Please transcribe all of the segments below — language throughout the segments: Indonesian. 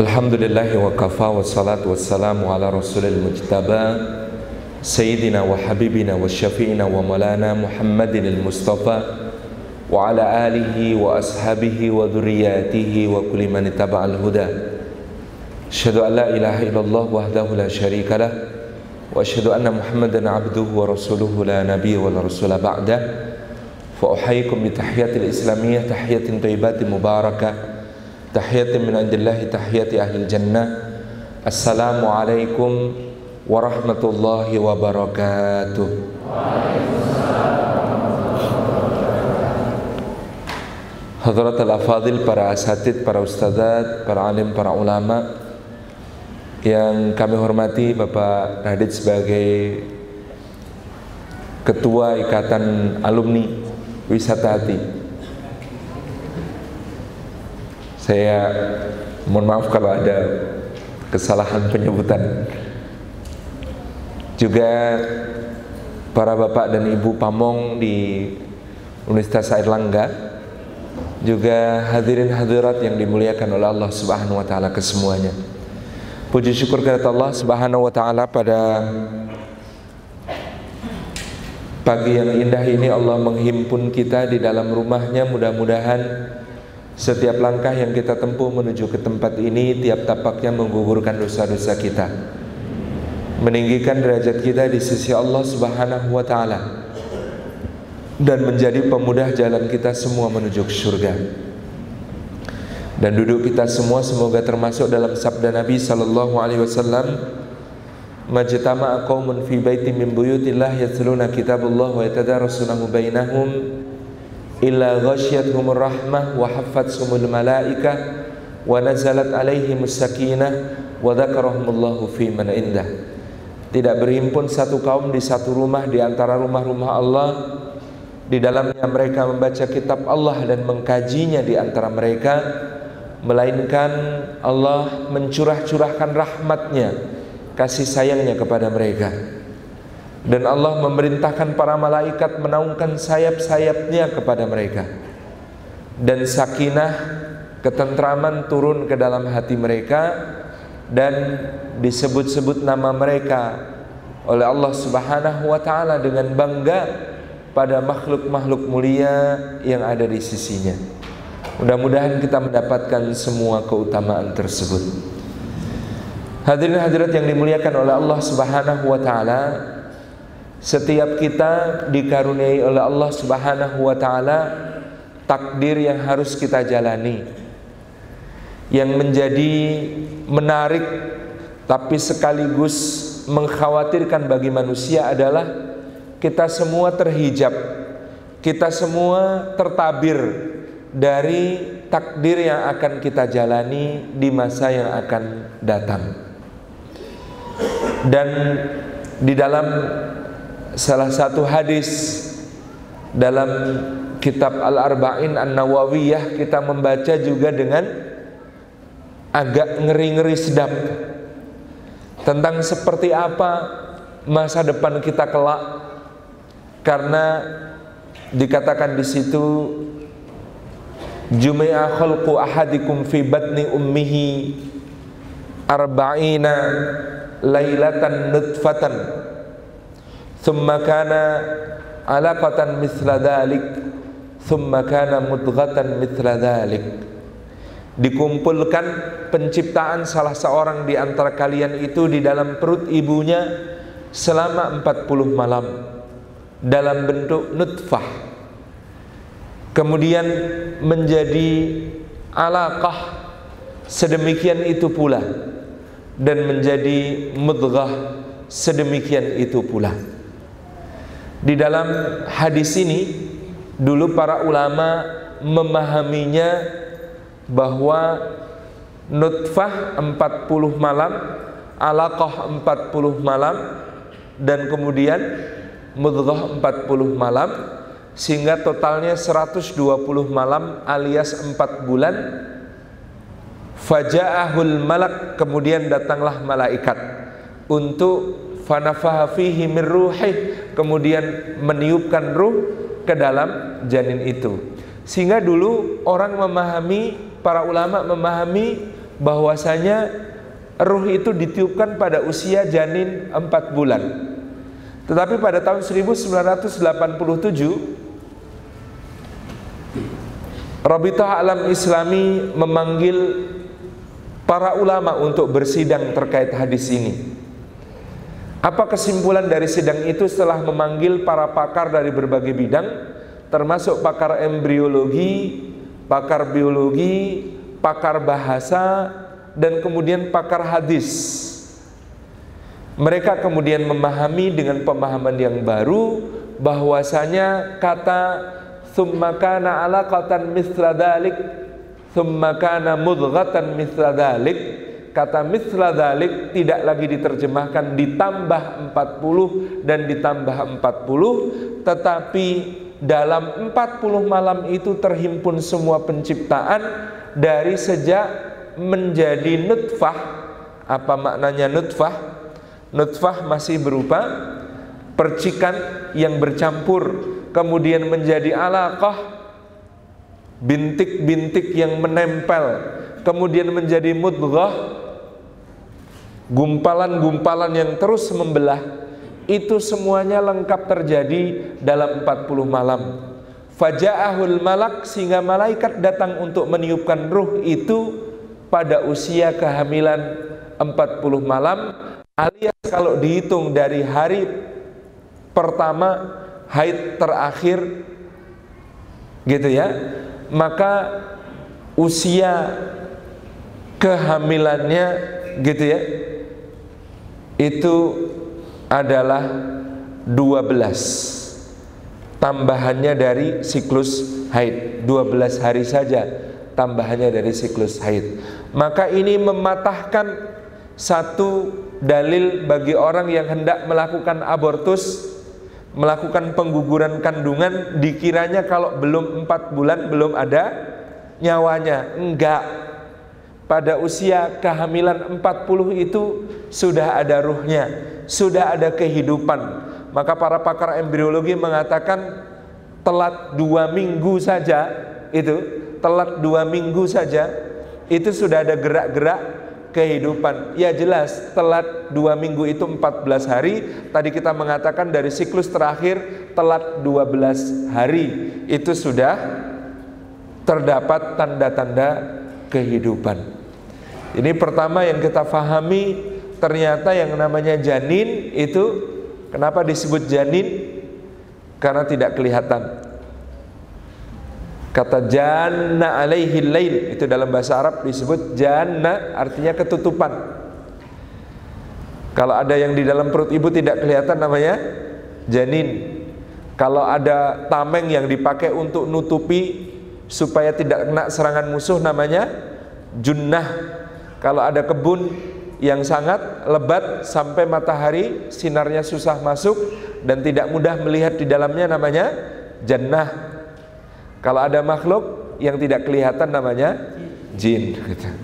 الحمد لله وكفى والصلاة والسلام على رسول المجتبى سيدنا وحبيبنا وشفينا ومولانا محمد المصطفى وعلى آله وأصحابه وذرياته وكل من اتبع الهدى أشهد أن لا إله إلا الله وحده لا شريك له وأشهد أن محمدا عبده ورسوله لا نبي ولا رسول بعده فأحييكم بتحية الإسلامية تحية طيبة مباركة Tahiyatin min indillahi tahiyati ahli jannah. Assalamualaikum warahmatullahi wabarakatuh. Hadrat al-afadil, para asatid, para ustadzat, para alim, para ulama Yang kami hormati Bapak Radit sebagai Ketua Ikatan Alumni Wisata Hati Saya mohon maaf kalau ada kesalahan penyebutan. Juga para bapak dan ibu pamong di Universitas Airlangga, juga hadirin hadirat yang dimuliakan oleh Allah Subhanahu wa taala kesemuanya. Puji syukur kepada Allah Subhanahu wa taala pada pagi yang indah ini Allah menghimpun kita di dalam rumahnya mudah-mudahan setiap langkah yang kita tempuh menuju ke tempat ini Tiap tapaknya menggugurkan dosa-dosa kita. Meninggikan derajat kita di sisi Allah subhanahu wa ta'ala. Dan menjadi pemudah jalan kita semua menuju ke surga. Dan duduk kita semua semoga termasuk dalam sabda Nabi sallallahu alaihi wasallam Majtama'a qaumun fi baitin min buyutillah yatluna kitabullah wa yatadarasunahu bainahum illa ghasyiyatuhumur rahmah wa haffatsumul malaikah wa nazalat alaihimus sakinah wa fi indah. Tidak berhimpun satu kaum di satu rumah di antara rumah-rumah Allah di dalamnya mereka membaca kitab Allah dan mengkajinya di antara mereka melainkan Allah mencurah-curahkan rahmatnya kasih sayangnya kepada mereka dan Allah memerintahkan para malaikat menaungkan sayap-sayapnya kepada mereka dan sakinah ketentraman turun ke dalam hati mereka dan disebut-sebut nama mereka oleh Allah Subhanahu wa taala dengan bangga pada makhluk-makhluk mulia yang ada di sisinya. Mudah-mudahan kita mendapatkan semua keutamaan tersebut. Hadirin hadirat yang dimuliakan oleh Allah Subhanahu wa taala, setiap kita dikaruniai oleh Allah Subhanahu wa taala takdir yang harus kita jalani. Yang menjadi menarik tapi sekaligus mengkhawatirkan bagi manusia adalah kita semua terhijab. Kita semua tertabir dari takdir yang akan kita jalani di masa yang akan datang. Dan di dalam salah satu hadis dalam kitab Al-Arba'in An-Nawawiyah kita membaca juga dengan agak ngeri-ngeri sedap. Tentang seperti apa masa depan kita kelak karena dikatakan di situ Jumi'a khalqu ahadikum fi batni ummihi arba'ina lailatan nutfatan thumma kana alaqatan mithla dhalik. Thumma kana mudghatan mithla dhalik. Dikumpulkan penciptaan salah seorang di antara kalian itu di dalam perut ibunya selama 40 malam. Dalam bentuk nutfah. Kemudian menjadi alaqah. Sedemikian itu pula. Dan menjadi mudghah. Sedemikian itu pula di dalam hadis ini dulu para ulama memahaminya bahwa nutfah 40 malam, alaqah 40 malam dan kemudian mudghah 40 malam sehingga totalnya 120 malam alias 4 bulan faja'ahul malak kemudian datanglah malaikat untuk fanafaha fihi min kemudian meniupkan ruh ke dalam janin itu sehingga dulu orang memahami para ulama memahami bahwasanya ruh itu ditiupkan pada usia janin 4 bulan. Tetapi pada tahun 1987 Rabitah Alam Islami memanggil para ulama untuk bersidang terkait hadis ini. Apa kesimpulan dari sidang itu setelah memanggil para pakar dari berbagai bidang termasuk pakar embriologi, pakar biologi, pakar bahasa dan kemudian pakar hadis. Mereka kemudian memahami dengan pemahaman yang baru bahwasanya kata thumma kana alaqatan mithla dhalik thumma kana mudghatan mithla dhalik kata mithla dhalik tidak lagi diterjemahkan ditambah 40 dan ditambah 40 tetapi dalam 40 malam itu terhimpun semua penciptaan dari sejak menjadi nutfah. Apa maknanya nutfah? Nutfah masih berupa percikan yang bercampur kemudian menjadi alaqah bintik-bintik yang menempel kemudian menjadi mudghah gumpalan-gumpalan yang terus membelah itu semuanya lengkap terjadi dalam 40 malam. Faja'ahul malak sehingga malaikat datang untuk meniupkan ruh itu pada usia kehamilan 40 malam alias kalau dihitung dari hari pertama haid terakhir gitu ya maka usia kehamilannya gitu ya itu adalah 12 tambahannya dari siklus haid. 12 hari saja tambahannya dari siklus haid. Maka ini mematahkan satu dalil bagi orang yang hendak melakukan abortus melakukan pengguguran kandungan dikiranya kalau belum empat bulan belum ada nyawanya. Enggak pada usia kehamilan 40 itu sudah ada ruhnya sudah ada kehidupan. Maka para pakar embriologi mengatakan telat dua minggu saja itu telat dua minggu saja itu sudah ada gerak-gerak kehidupan. Ya jelas telat dua minggu itu 14 hari. Tadi kita mengatakan dari siklus terakhir telat 12 hari. Itu sudah terdapat tanda-tanda kehidupan ini pertama yang kita fahami ternyata yang namanya janin itu kenapa disebut janin karena tidak kelihatan Kata janna alaihi lail itu dalam bahasa Arab disebut janna artinya ketutupan. Kalau ada yang di dalam perut ibu tidak kelihatan namanya janin. Kalau ada tameng yang dipakai untuk nutupi supaya tidak kena serangan musuh namanya junnah. Kalau ada kebun yang sangat lebat sampai matahari sinarnya susah masuk dan tidak mudah melihat di dalamnya namanya jannah kalau ada makhluk yang tidak kelihatan namanya jin.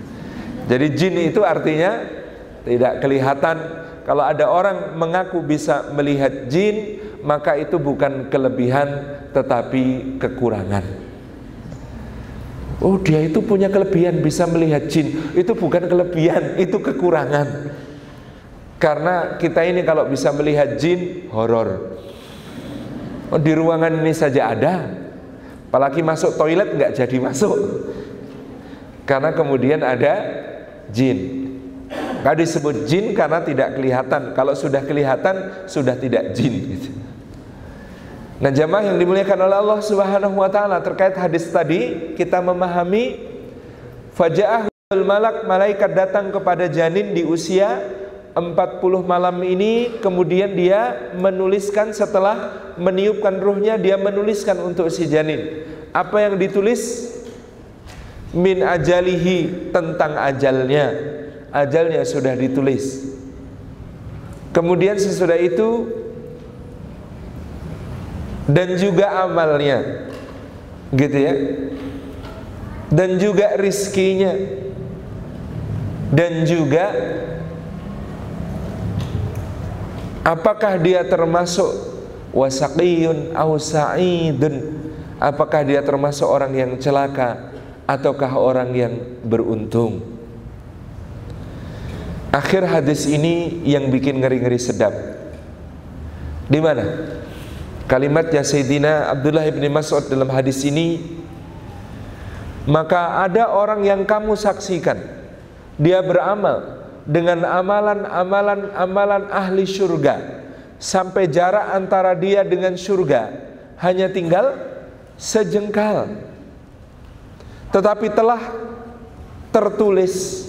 Jadi jin itu artinya tidak kelihatan. Kalau ada orang mengaku bisa melihat jin, maka itu bukan kelebihan tetapi kekurangan. Oh dia itu punya kelebihan bisa melihat jin. Itu bukan kelebihan, itu kekurangan. Karena kita ini kalau bisa melihat jin, horor. Oh di ruangan ini saja ada. Apalagi masuk toilet nggak jadi masuk. Karena kemudian ada jin. Gak disebut jin karena tidak kelihatan. Kalau sudah kelihatan sudah tidak jin. gitu. Nah jamaah yang dimuliakan oleh Allah subhanahu wa ta'ala Terkait hadis tadi kita memahami Faja'ahul malak malaikat datang kepada janin di usia 40 malam ini kemudian dia menuliskan setelah meniupkan ruhnya dia menuliskan untuk si janin. Apa yang ditulis? Min ajalihi tentang ajalnya. Ajalnya sudah ditulis. Kemudian sesudah itu dan juga amalnya gitu ya dan juga rizkinya dan juga Apakah dia termasuk wasaqiyun au sa'idun? Apakah dia termasuk orang yang celaka ataukah orang yang beruntung? Akhir hadis ini yang bikin ngeri-ngeri sedap. Di mana? Kalimatnya Sayyidina Abdullah bin Mas'ud dalam hadis ini maka ada orang yang kamu saksikan. Dia beramal dengan amalan-amalan amalan ahli surga sampai jarak antara dia dengan surga hanya tinggal sejengkal. Tetapi telah tertulis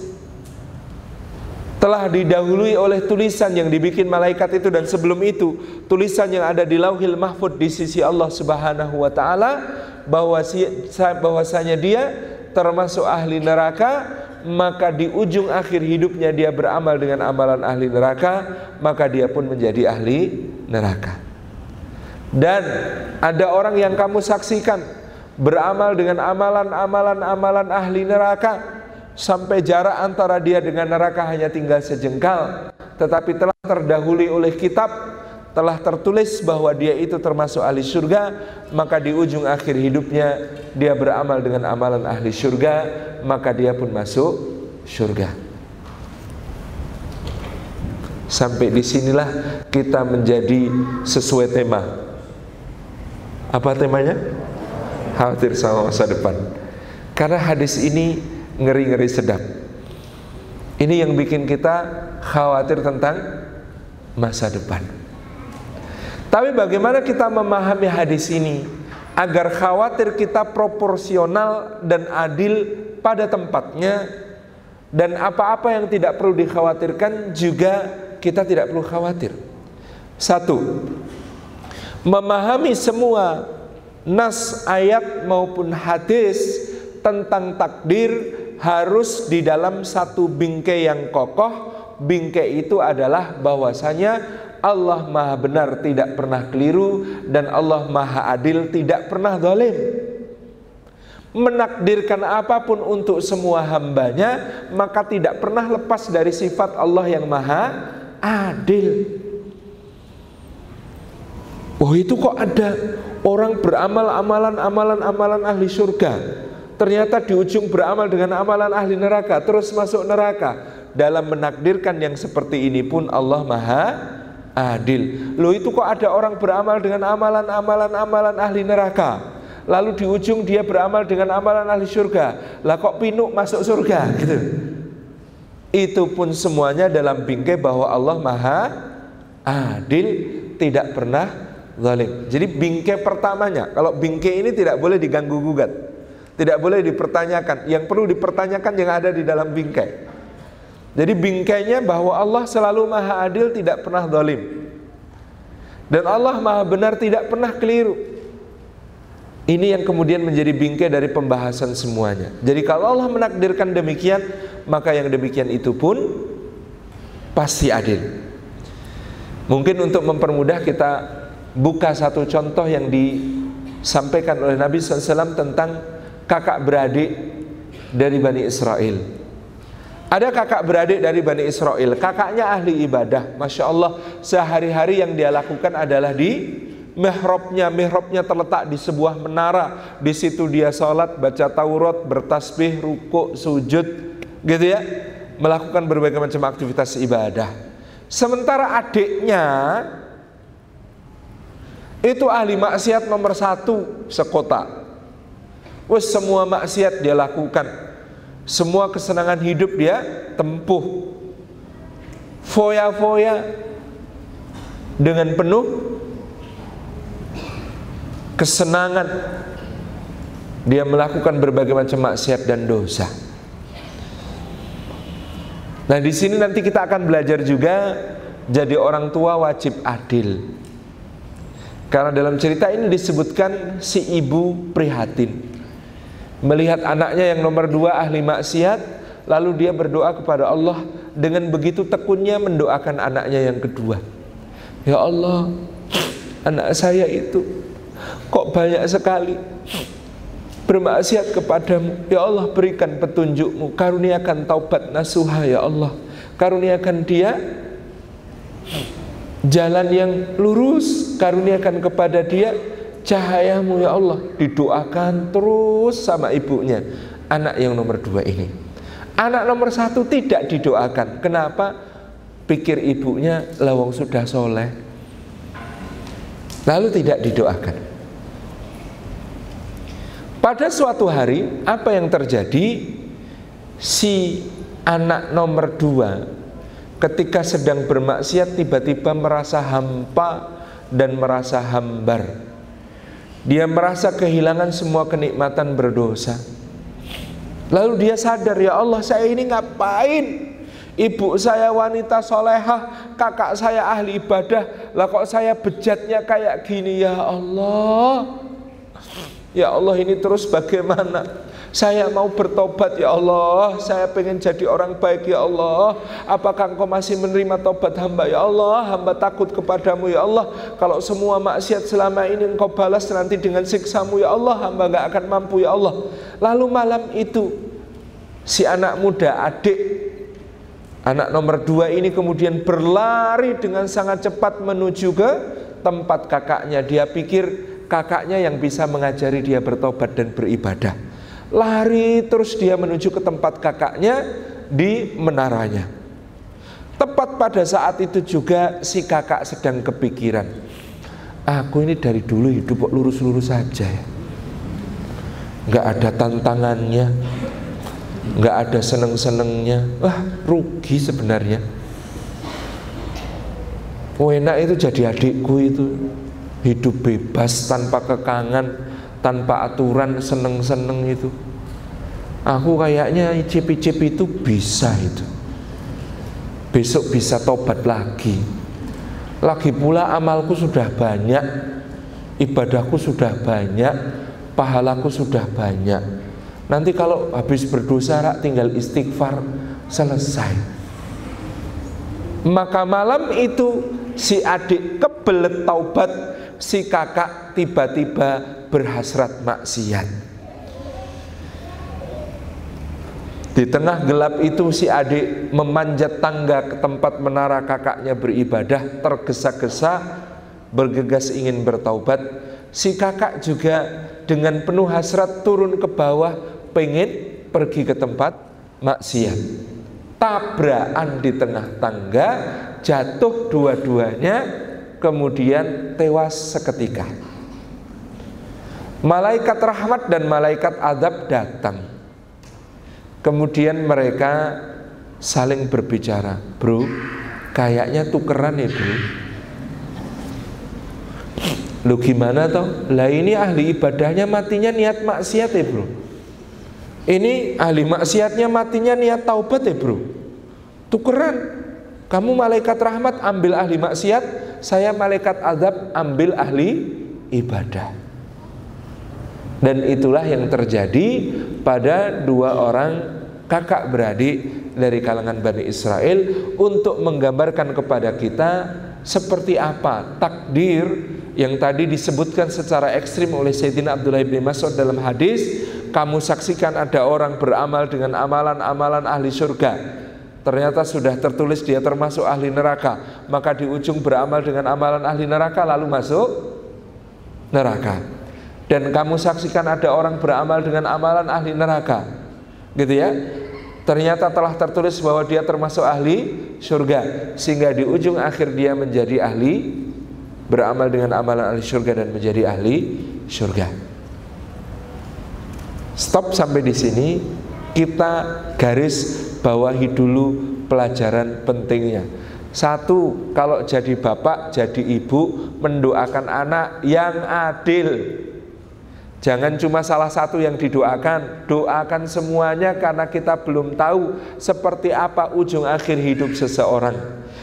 telah didahului oleh tulisan yang dibikin malaikat itu dan sebelum itu tulisan yang ada di Lauhil Mahfud di sisi Allah Subhanahu wa taala bahwa bahwasanya dia termasuk ahli neraka maka di ujung akhir hidupnya dia beramal dengan amalan ahli neraka maka dia pun menjadi ahli neraka. Dan ada orang yang kamu saksikan beramal dengan amalan-amalan amalan ahli neraka sampai jarak antara dia dengan neraka hanya tinggal sejengkal. Tetapi telah terdahului oleh kitab telah tertulis bahwa dia itu termasuk ahli surga maka di ujung akhir hidupnya dia beramal dengan amalan ahli surga maka dia pun masuk surga. Sampai di sinilah kita menjadi sesuai tema. Apa temanya? Khawatir sama masa depan. Karena hadis ini ngeri-ngeri sedap. Ini yang bikin kita khawatir tentang masa depan. Tapi bagaimana kita memahami hadis ini agar khawatir kita proporsional dan adil pada tempatnya dan apa-apa yang tidak perlu dikhawatirkan juga kita tidak perlu khawatir. Satu, memahami semua nas ayat maupun hadis tentang takdir harus di dalam satu bingkai yang kokoh. Bingkai itu adalah bahwasanya Allah Maha benar tidak pernah keliru dan Allah Maha adil tidak pernah zalim. Menakdirkan apa pun untuk semua hambanya maka tidak pernah lepas dari sifat Allah yang Maha adil. Oh itu kok ada orang beramal amalan amalan amalan ahli surga ternyata di ujung beramal dengan amalan ahli neraka terus masuk neraka. Dalam menakdirkan yang seperti ini pun Allah Maha adil. Loh itu kok ada orang beramal dengan amalan-amalan amalan ahli neraka? Lalu di ujung dia beramal dengan amalan ahli surga. Lah kok pinuk masuk surga? Gitu. Itu pun semuanya dalam bingkai bahwa Allah Maha adil tidak pernah zalim. Jadi bingkai pertamanya kalau bingkai ini tidak boleh diganggu gugat tidak boleh dipertanyakan. Yang perlu dipertanyakan yang ada di dalam bingkai. Jadi bingkainya bahwa Allah selalu maha adil tidak pernah zalim. Dan Allah maha benar tidak pernah keliru. Ini yang kemudian menjadi bingkai dari pembahasan semuanya. Jadi kalau Allah menakdirkan demikian, maka yang demikian itu pun pasti adil. Mungkin untuk mempermudah kita buka satu contoh yang disampaikan oleh Nabi SAW tentang kakak beradik dari Bani Israel. Ada kakak beradik dari Bani Israel, kakaknya ahli ibadah. Masya Allah, sehari-hari yang dia lakukan adalah di mihrabnya. Mihrabnya terletak di sebuah menara. Di situ dia sholat, baca Taurat, bertasbih, ruku, sujud, gitu ya. Melakukan berbagai macam aktivitas ibadah. Sementara adiknya itu ahli maksiat nomor satu sekota Wes semua maksiat dia lakukan. Semua kesenangan hidup dia tempuh. Foya-foya dengan penuh kesenangan dia melakukan berbagai macam maksiat dan dosa. Nah, di sini nanti kita akan belajar juga jadi orang tua wajib adil. Karena dalam cerita ini disebutkan si ibu prihatin melihat anaknya yang nomor dua ahli maksiat lalu dia berdoa kepada Allah dengan begitu tekunnya mendoakan anaknya yang kedua. Ya Allah anak saya itu kok banyak sekali bermaksiat kepadamu. Ya Allah berikan petunjukmu karuniakan taubat nasuha ya Allah. Karuniakan dia jalan yang lurus karuniakan kepada dia cahayamu ya Allah didoakan terus sama ibunya anak yang nomor dua ini Anak nomor satu tidak didoakan. Kenapa? Pikir ibunya lawang sudah soleh. Lalu tidak didoakan. Pada suatu hari, apa yang terjadi? Si anak nomor dua ketika sedang bermaksiat tiba-tiba merasa hampa dan merasa hambar. Dia merasa kehilangan semua kenikmatan berdosa. Lalu dia sadar, ya Allah saya ini ngapain? Ibu saya wanita solehah, kakak saya ahli ibadah, lah kok saya bejatnya kayak gini ya Allah. Ya Allah ini terus bagaimana? Saya mau bertobat ya Allah. Saya pengen jadi orang baik ya Allah. Apakah engkau masih menerima tobat hamba ya Allah? Hamba takut kepadamu ya Allah. Kalau semua maksiat selama ini engkau balas nanti dengan siksamu ya Allah Hamba gak akan mampu ya Allah. Lalu malam itu Si anak muda adik Anak nomor dua ini kemudian berlari dengan sangat cepat menuju ke tempat kakaknya. Dia pikir kakaknya yang bisa mengajari dia bertobat dan beribadah Lari terus dia menuju ke tempat kakaknya di menaranya. Tepat pada saat itu juga si kakak sedang kepikiran. Aku ini dari dulu hidup kok lurus-lurus saja ya. Gak ada tantangannya, gak ada seneng-senengnya. Wah rugi sebenarnya. Oh itu jadi adikku itu hidup bebas tanpa kekangan tanpa aturan seneng-seneng itu. Aku kayaknya icip-icip itu bisa itu. Besok bisa tobat lagi. Lagi pula amalku sudah banyak ibadahku sudah banyak pahalaku sudah banyak. Nanti kalau habis berdosa rak tinggal istighfar selesai. Maka malam itu si adik kebelet taubat si kakak tiba-tiba berhasrat maksiat. Di tengah gelap itu si adik memanjat tangga ke tempat menara kakaknya beribadah tergesa-gesa bergegas ingin bertaubat. Si kakak juga dengan penuh hasrat turun ke bawah pengen pergi ke tempat maksiat. Tabrakan di tengah tangga jatuh dua-duanya kemudian tewas seketika. Malaikat rahmat dan malaikat adab datang. Kemudian mereka saling berbicara, bro, kayaknya tukeran ya bro. Lu gimana toh? Lah ini ahli ibadahnya matinya niat maksiat ya bro. Ini ahli maksiatnya matinya niat taubat ya bro. Tukeran. Kamu malaikat rahmat ambil ahli maksiat, saya malaikat adab ambil ahli ibadah. Dan itulah yang terjadi pada dua orang kakak beradik dari kalangan Bani Israel untuk menggambarkan kepada kita seperti apa takdir yang tadi disebutkan secara ekstrim oleh Sayyidina Abdullah bin Mas'ud dalam hadis kamu saksikan ada orang beramal dengan amalan-amalan ahli surga. Ternyata sudah tertulis dia termasuk ahli neraka. Maka di ujung beramal dengan amalan ahli neraka lalu masuk neraka dan kamu saksikan ada orang beramal dengan amalan ahli neraka. Gitu ya. Ternyata telah tertulis bahwa dia termasuk ahli surga. Sehingga di ujung akhir dia menjadi ahli beramal dengan amalan ahli surga dan menjadi ahli surga. Stop sampai di sini. Kita garis bawahi dulu pelajaran pentingnya. Satu kalau jadi bapak jadi ibu mendoakan anak yang adil Jangan cuma salah satu yang didoakan, doakan semuanya karena kita belum tahu seperti apa ujung akhir hidup seseorang.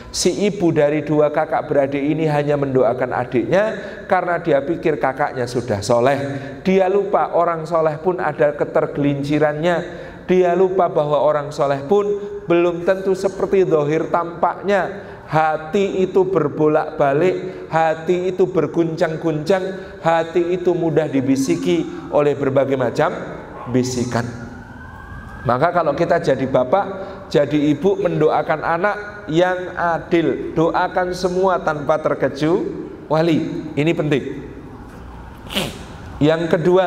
Si ibu dari dua kakak beradik ini hanya mendoakan adiknya karena dia pikir kakaknya sudah soleh. Dia lupa orang soleh pun ada ketergelincirannya. Dia lupa bahwa orang soleh pun belum tentu seperti dohir tampaknya Hati itu berbolak-balik, hati itu berguncang-guncang, hati itu mudah dibisiki oleh berbagai macam bisikan. Maka kalau kita jadi bapak, jadi ibu mendoakan anak yang adil, doakan semua tanpa terkecuali. Ini penting. Yang kedua,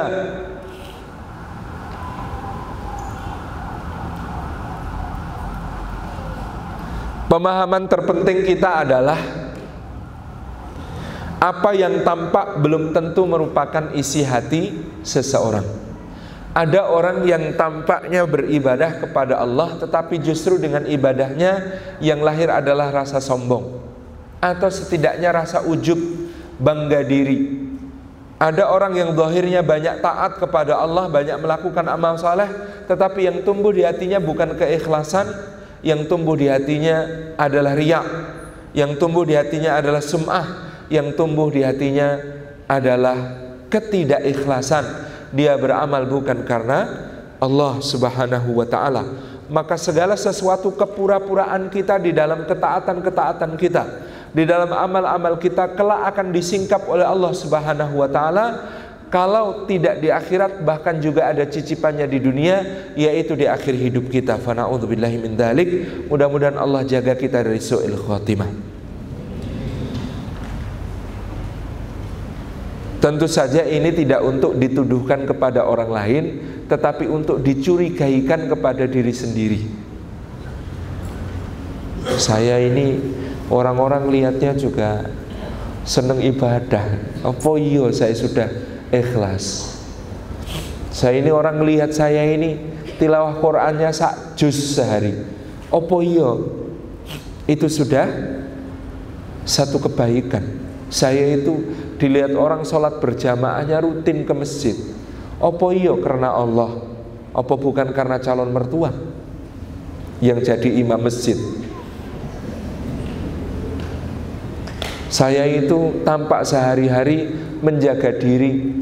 Pemahaman terpenting kita adalah apa yang tampak belum tentu merupakan isi hati seseorang. Ada orang yang tampaknya beribadah kepada Allah tetapi justru dengan ibadahnya yang lahir adalah rasa sombong atau setidaknya rasa ujub, bangga diri. Ada orang yang zahirnya banyak taat kepada Allah, banyak melakukan amal saleh, tetapi yang tumbuh di hatinya bukan keikhlasan, yang tumbuh di hatinya adalah riak, yang tumbuh di hatinya adalah sum'ah, yang tumbuh di hatinya adalah ketidakikhlasan. Dia beramal bukan karena Allah Subhanahu wa taala. Maka segala sesuatu kepura-puraan kita di dalam ketaatan-ketaatan kita, di dalam amal-amal kita kelak akan disingkap oleh Allah Subhanahu wa taala kalau tidak di akhirat bahkan juga ada cicipannya di dunia yaitu di akhir hidup kita. Fa na'udzubillahi min dzalik. Mudah-mudahan Allah jaga kita dari su'il khatimah. Tentu saja ini tidak untuk dituduhkan kepada orang lain Tetapi untuk dicurigaikan kepada diri sendiri Saya ini orang-orang lihatnya juga senang ibadah Apa iya saya sudah ikhlas. Saya ini orang lihat saya ini tilawah Qur'annya sak juz sehari. Apa iya? Itu sudah satu kebaikan. Saya itu dilihat orang sholat berjamaahnya rutin ke masjid. Apa iyo karena Allah? Apa bukan karena calon mertua Yang jadi imam masjid Saya itu tampak sehari-hari menjaga diri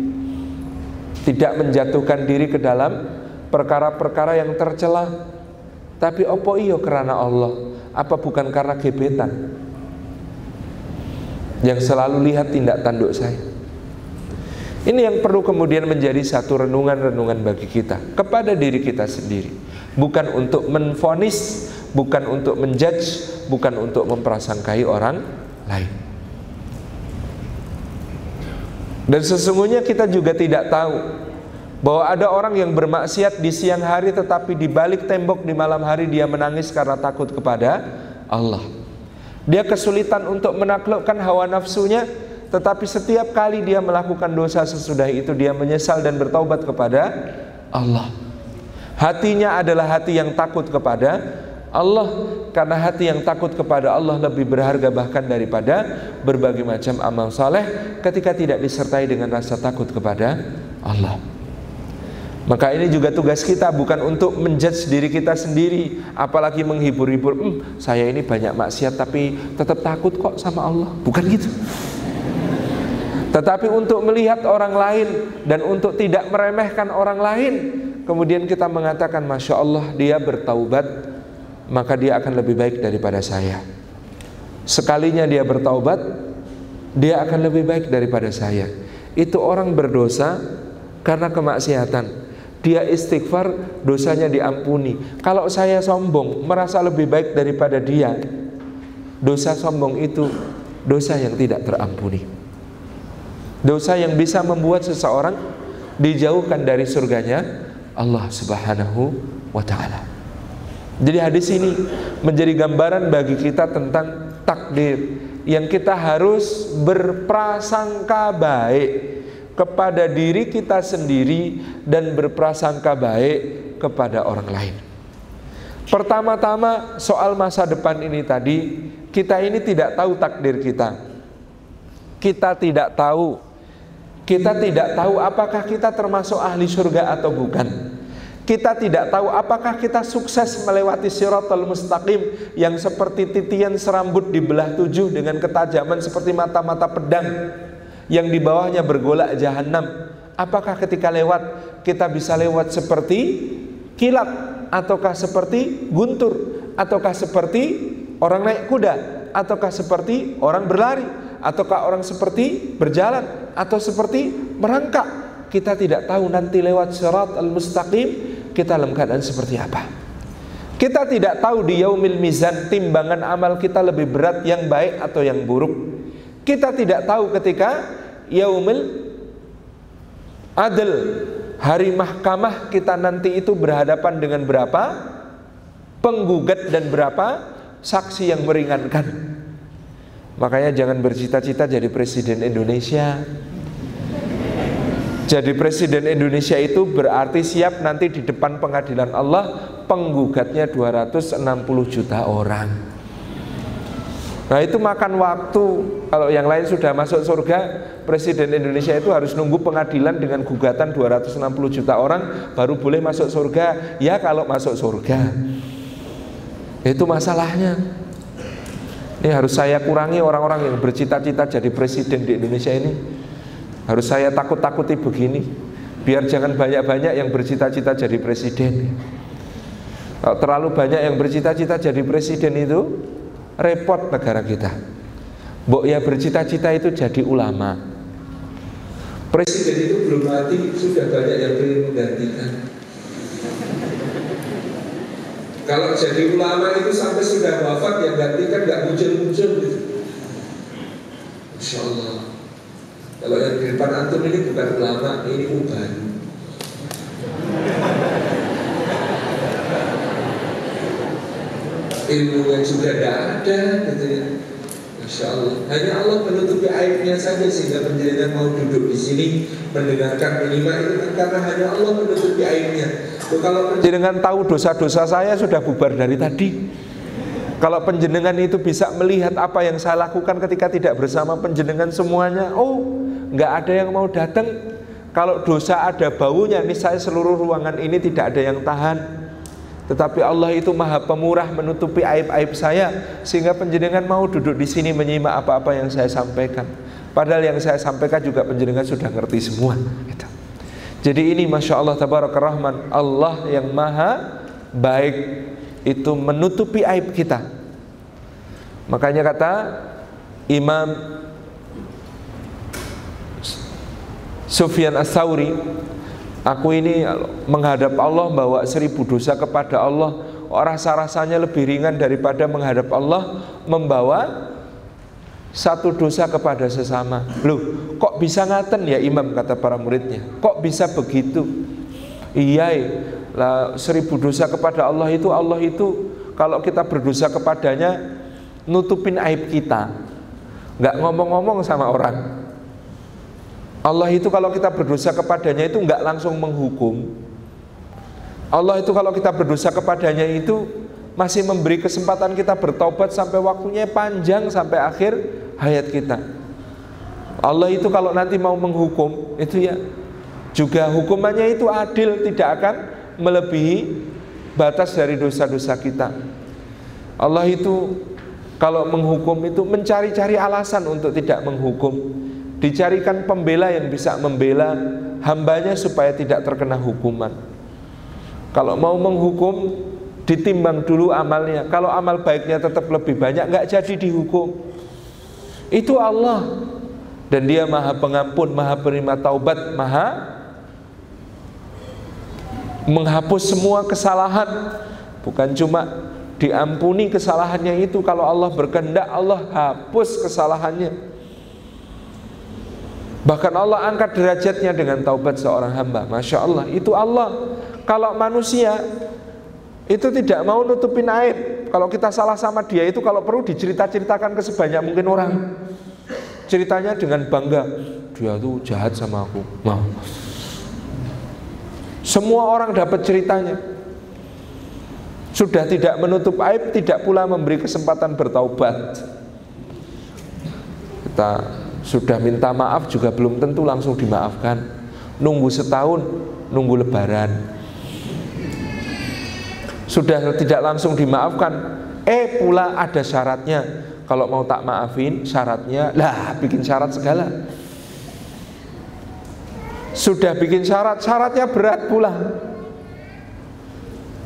Tidak menjatuhkan diri ke dalam perkara-perkara yang tercela Tapi opo iyo karena Allah Apa bukan karena gebetan yang selalu lihat tindak tanduk saya. Ini yang perlu kemudian menjadi satu renungan-renungan bagi kita kepada diri kita sendiri. Bukan untuk menfonis, bukan untuk menjudge, bukan untuk memprasangkai orang lain. Dan sesungguhnya kita juga tidak tahu bahwa ada orang yang bermaksiat di siang hari tetapi di balik tembok di malam hari dia menangis karena takut kepada Allah. Dia kesulitan untuk menaklukkan hawa nafsunya, tetapi setiap kali dia melakukan dosa sesudah itu dia menyesal dan bertaubat kepada Allah. Hatinya adalah hati yang takut kepada Allah karena hati yang takut kepada Allah lebih berharga bahkan daripada berbagai macam amal saleh ketika tidak disertai dengan rasa takut kepada Allah. Maka ini juga tugas kita bukan untuk menjudge diri kita sendiri, apalagi menghibur-hibur. Hmm, saya ini banyak maksiat tapi tetap takut kok sama Allah. Bukan gitu. Tetapi untuk melihat orang lain dan untuk tidak meremehkan orang lain, kemudian kita mengatakan, masya Allah dia bertaubat, maka dia akan lebih baik daripada saya. Sekalinya dia bertaubat, dia akan lebih baik daripada saya. Itu orang berdosa karena kemaksiatan dia istighfar dosanya diampuni kalau saya sombong merasa lebih baik daripada dia dosa sombong itu dosa yang tidak terampuni dosa yang bisa membuat seseorang dijauhkan dari surganya Allah Subhanahu wa taala. Jadi hadis ini menjadi gambaran bagi kita tentang takdir yang kita harus berprasangka baik kepada diri kita sendiri dan berprasangka baik kepada orang lain. Pertama-tama soal masa depan ini tadi, kita ini tidak tahu takdir kita. Kita tidak tahu kita tidak tahu apakah kita termasuk ahli surga atau bukan. Kita tidak tahu apakah kita sukses melewati siratal mustaqim yang seperti titian serambut di belah tujuh dengan ketajaman seperti mata-mata pedang yang di bawahnya bergolak jahanam. Apakah ketika lewat kita bisa lewat seperti kilat ataukah seperti guntur ataukah seperti orang naik kuda ataukah seperti orang berlari ataukah orang seperti berjalan atau seperti merangkak kita tidak tahu nanti lewat syarat al-mustaqim kita dalam keadaan seperti apa kita tidak tahu di yaumil mizan timbangan amal kita lebih berat yang baik atau yang buruk kita tidak tahu ketika yaumil adil hari mahkamah kita nanti itu berhadapan dengan berapa penggugat dan berapa saksi yang meringankan. Makanya jangan bercita-cita jadi presiden Indonesia. Jadi presiden Indonesia itu berarti siap nanti di depan pengadilan Allah penggugatnya 260 juta orang. Nah itu makan waktu. Kalau yang lain sudah masuk surga Presiden Indonesia itu harus nunggu pengadilan dengan gugatan 260 juta orang Baru boleh masuk surga. Ya kalau masuk surga. Itu masalahnya. Ini harus saya kurangi orang-orang yang bercita-cita jadi presiden di Indonesia ini Harus saya takut-takuti begini Biar jangan banyak-banyak yang bercita-cita jadi presiden Kalau terlalu banyak yang bercita-cita jadi presiden itu repot negara kita. Mbok ya bercita-cita itu jadi ulama. Presiden itu belum mati sudah banyak yang ingin menggantikan. Kalau jadi ulama itu sampai sudah wafat yang gantikan nggak muncul-muncul gitu. Insya Allah. Kalau yang di depan antum ini bukan ulama, ini uban. ilmunya juga tidak ada gitu ya. Masya Allah. Hanya Allah menutupi aibnya saja sehingga penjaringan mau duduk di sini mendengarkan minimal itu kan karena hanya Allah menutupi aibnya. Kalau penjenengan tahu dosa-dosa saya sudah bubar dari tadi. Kalau penjenengan itu bisa melihat apa yang saya lakukan ketika tidak bersama penjenengan semuanya, oh nggak ada yang mau datang. Kalau dosa ada baunya, nih saya seluruh ruangan ini tidak ada yang tahan. Tetapi Allah itu maha pemurah menutupi aib-aib saya Sehingga penjenengan mau duduk di sini menyimak apa-apa yang saya sampaikan Padahal yang saya sampaikan juga penjenengan sudah ngerti semua gitu. Jadi ini Masya Allah Tabaraka Rahman Allah yang maha baik Itu menutupi aib kita. Makanya kata Imam Sufyan As-Sawri Aku ini menghadap Allah bawa seribu dosa kepada Allah. Rasa-rasanya lebih ringan daripada menghadap Allah Membawa satu dosa kepada sesama. Loh kok bisa ngaten ya imam kata para muridnya? Kok bisa begitu? Iya lah seribu dosa kepada Allah itu Allah itu kalau kita berdosa kepadanya Nutupin aib kita Nggak ngomong-ngomong sama orang Allah itu kalau kita berdosa kepadanya itu enggak langsung menghukum. Allah itu kalau kita berdosa kepadanya itu masih memberi kesempatan kita bertobat sampai waktunya panjang sampai akhir hayat kita. Allah itu kalau nanti mau menghukum itu ya juga hukumannya itu adil tidak akan melebihi batas dari dosa-dosa kita. Allah itu kalau menghukum itu mencari-cari alasan untuk tidak menghukum dicarikan pembela yang bisa membela hambanya supaya tidak terkena hukuman. Kalau mau menghukum, ditimbang dulu amalnya. Kalau amal baiknya tetap lebih banyak, nggak jadi dihukum. Itu Allah dan Dia Maha Pengampun, Maha Penerima Taubat, Maha menghapus semua kesalahan. Bukan cuma diampuni kesalahannya itu kalau Allah berkehendak Allah hapus kesalahannya Bahkan Allah angkat derajatnya dengan taubat seorang hamba. Masya Allah, itu Allah. Kalau manusia itu tidak mau nutupin aib. Kalau kita salah sama dia itu kalau perlu dicerita-ceritakan ke sebanyak mungkin orang. Ceritanya dengan bangga, dia tuh jahat sama aku. Mau. Semua orang dapat ceritanya. Sudah tidak menutup aib, tidak pula memberi kesempatan bertaubat. Kita sudah minta maaf juga belum tentu langsung dimaafkan. Nunggu setahun, nunggu lebaran. Sudah tidak langsung dimaafkan, eh pula ada syaratnya. Kalau mau tak maafin, syaratnya lah bikin syarat segala. Sudah bikin syarat, syaratnya berat pula.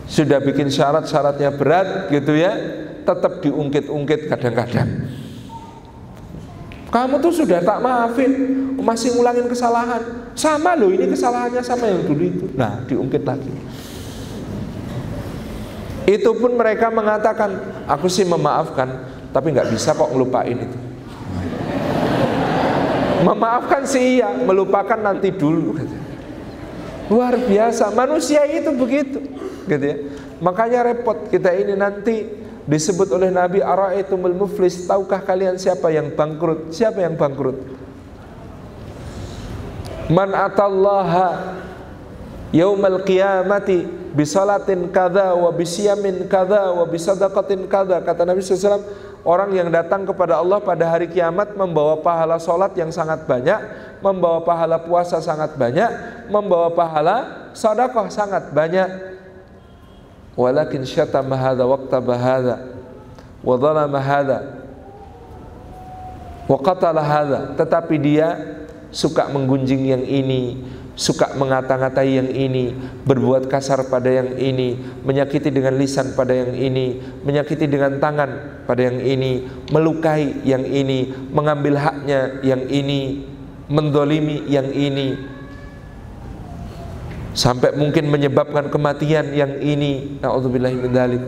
Sudah bikin syarat, syaratnya berat gitu ya, tetap diungkit-ungkit kadang-kadang. Kamu tuh sudah tak maafin, masih ngulangin kesalahan. Sama loh, ini kesalahannya sama yang dulu itu. Nah, diungkit lagi. Itu pun mereka mengatakan, aku sih memaafkan, tapi nggak bisa kok ngelupain itu. Memaafkan sih iya, melupakan nanti dulu. Luar biasa, manusia itu begitu, gitu ya. Makanya repot kita ini nanti disebut oleh Nabi ara'aitumul muflis tahukah kalian siapa yang bangkrut siapa yang bangkrut man atallaha yaumal qiyamati bisalatin kada wa bisiyamin kada wa bisadaqatin kada kata Nabi SAW orang yang datang kepada Allah pada hari kiamat membawa pahala solat yang sangat banyak membawa pahala puasa sangat banyak membawa pahala sedekah sangat banyak. Walakin syatama hadha waqtaba hadha wa dhalama hadha wa qatala hadha. Tetapi dia suka menggunjing yang ini suka mengata-ngatai yang ini, berbuat kasar pada yang ini, menyakiti dengan lisan pada yang ini, menyakiti dengan tangan pada yang ini, melukai yang ini, mengambil haknya yang ini, mendolimi yang ini, sampai mungkin menyebabkan kematian yang ini. Naudzubillah min dzalik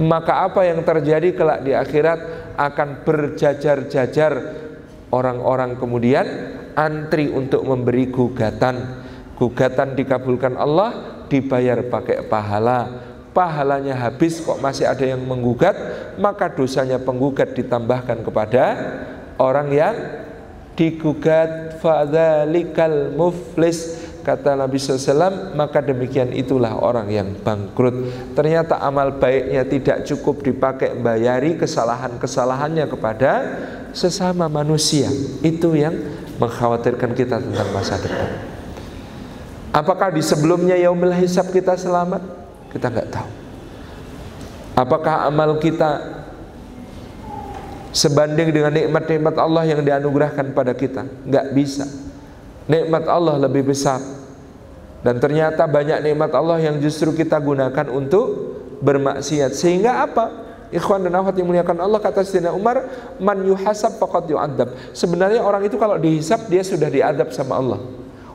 maka apa yang terjadi kelak di akhirat akan berjajar-jajar. Orang-orang kemudian antri untuk memberi gugatan gugatan dikabulkan Allah dibayar pakai pahala pahalanya habis kok masih ada yang menggugat maka dosanya penggugat ditambahkan kepada orang yang digugat fadzalikal muflis Kata Nabi SAW, maka demikian itulah orang yang bangkrut. Ternyata amal baiknya tidak cukup dipakai bayari kesalahan-kesalahannya kepada sesama manusia. Itu yang mengkhawatirkan kita tentang masa depan. Apakah di sebelumnya yaumil hisab kita selamat? Kita nggak tahu. Apakah amal kita sebanding dengan nikmat-nikmat Allah yang dianugerahkan pada kita? Nggak bisa nikmat Allah lebih besar dan ternyata banyak nikmat Allah yang justru kita gunakan untuk bermaksiat sehingga apa Ikhwan dan akhwat yang muliakan Allah kata Sayyidina Umar man yuhasab faqad yu'adzab sebenarnya orang itu kalau dihisap dia sudah diadab sama Allah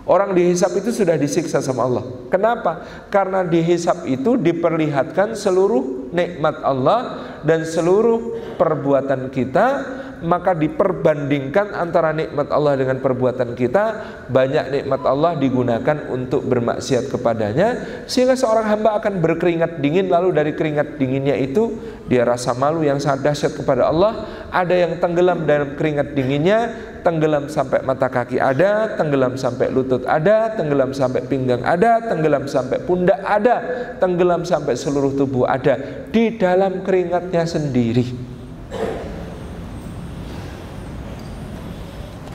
Orang dihisap itu sudah disiksa sama Allah. Kenapa? Karena dihisap itu diperlihatkan seluruh nikmat Allah dan seluruh perbuatan kita maka diperbandingkan antara nikmat Allah dengan perbuatan kita banyak nikmat Allah digunakan untuk bermaksiat kepadanya sehingga seorang hamba akan berkeringat dingin lalu dari keringat dinginnya itu dia rasa malu yang sangat dahsyat kepada Allah ada yang tenggelam dalam keringat dinginnya tenggelam sampai mata kaki ada tenggelam sampai lutut ada tenggelam sampai pinggang ada tenggelam sampai pundak ada tenggelam sampai seluruh tubuh ada di dalam keringatnya sendiri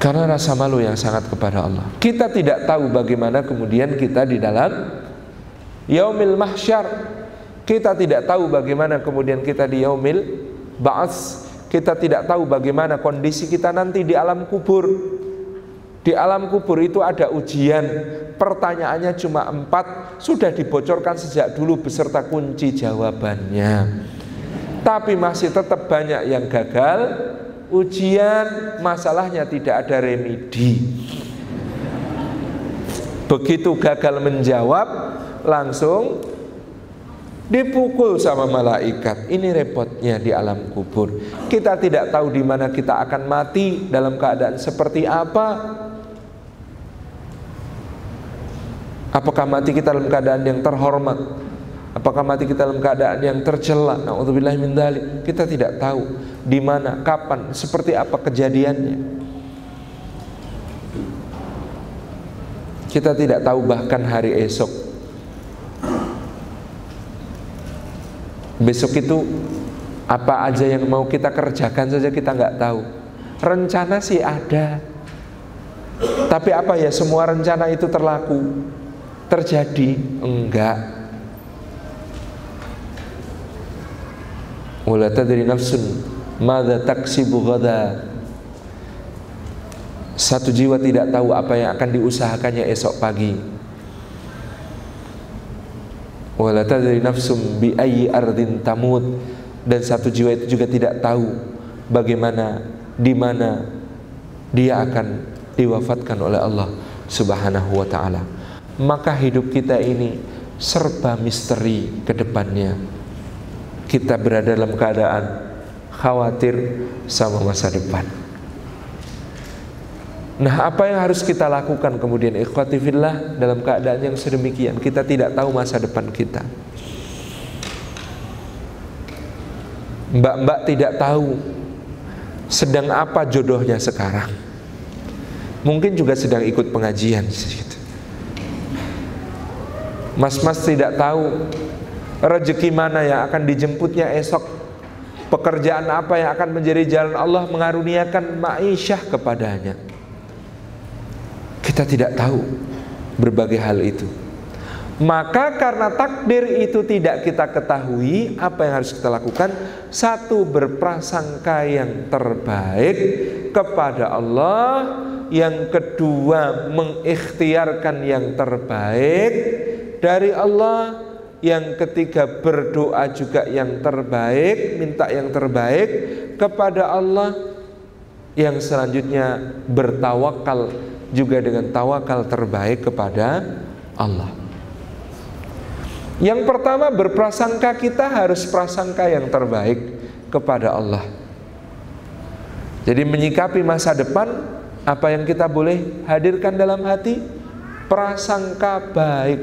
Karena rasa malu yang sangat kepada Allah. Kita tidak tahu bagaimana kemudian kita di dalam yaumil mahsyar. Kita tidak tahu bagaimana kemudian kita di yaumil ba'ats. Kita tidak tahu bagaimana kondisi kita nanti di alam kubur. Di alam kubur itu ada ujian. Pertanyaannya cuma empat. Sudah dibocorkan sejak dulu beserta kunci jawabannya. Tapi masih tetap banyak yang gagal ujian masalahnya tidak ada remedi begitu gagal menjawab langsung dipukul sama malaikat ini repotnya di alam kubur kita tidak tahu di mana kita akan mati dalam keadaan seperti apa apakah mati kita dalam keadaan yang terhormat Apakah mati kita dalam keadaan yang tercela? Nauzubillah min dzalik. Kita tidak tahu di mana, kapan, seperti apa kejadiannya. Kita tidak tahu bahkan hari esok. Besok itu apa aja yang mau kita kerjakan saja kita nggak tahu. Rencana sih ada. Tapi apa ya semua rencana itu terlaku? Terjadi? Enggak. wala tadri nafsun madza taksibu ghada satu jiwa tidak tahu apa yang akan diusahakannya esok pagi wala tadri nafsum bi ayyi ardin tamut. Dan satu jiwa itu juga tidak tahu bagaimana di mana dia akan diwafatkan oleh Allah Subhanahu wa taala. Maka hidup kita ini serba misteri ke depannya. Kita berada dalam keadaan khawatir sama masa depan. Nah, apa yang harus kita lakukan kemudian ikhwati fillah dalam keadaan yang sedemikian? Kita tidak tahu masa depan kita. Mbak-mbak tidak tahu sedang apa jodohnya sekarang. Mungkin juga sedang ikut pengajian. Mas-mas tidak tahu rezeki mana yang akan dijemputnya esok. Pekerjaan apa yang akan menjadi jalan Allah mengaruniakan ma'isyah kepadanya. Kita tidak tahu berbagai hal itu. Maka karena takdir itu tidak kita ketahui, apa yang harus kita lakukan? Satu berprasangka yang terbaik kepada Allah, yang kedua mengikhtiarkan yang terbaik dari Allah, yang ketiga berdoa juga yang terbaik, minta yang terbaik kepada Allah. Yang selanjutnya bertawakal juga dengan tawakal terbaik kepada Allah. Yang pertama berprasangka kita harus prasangka yang terbaik kepada Allah. Jadi menyikapi masa depan apa yang kita boleh hadirkan dalam hati prasangka baik.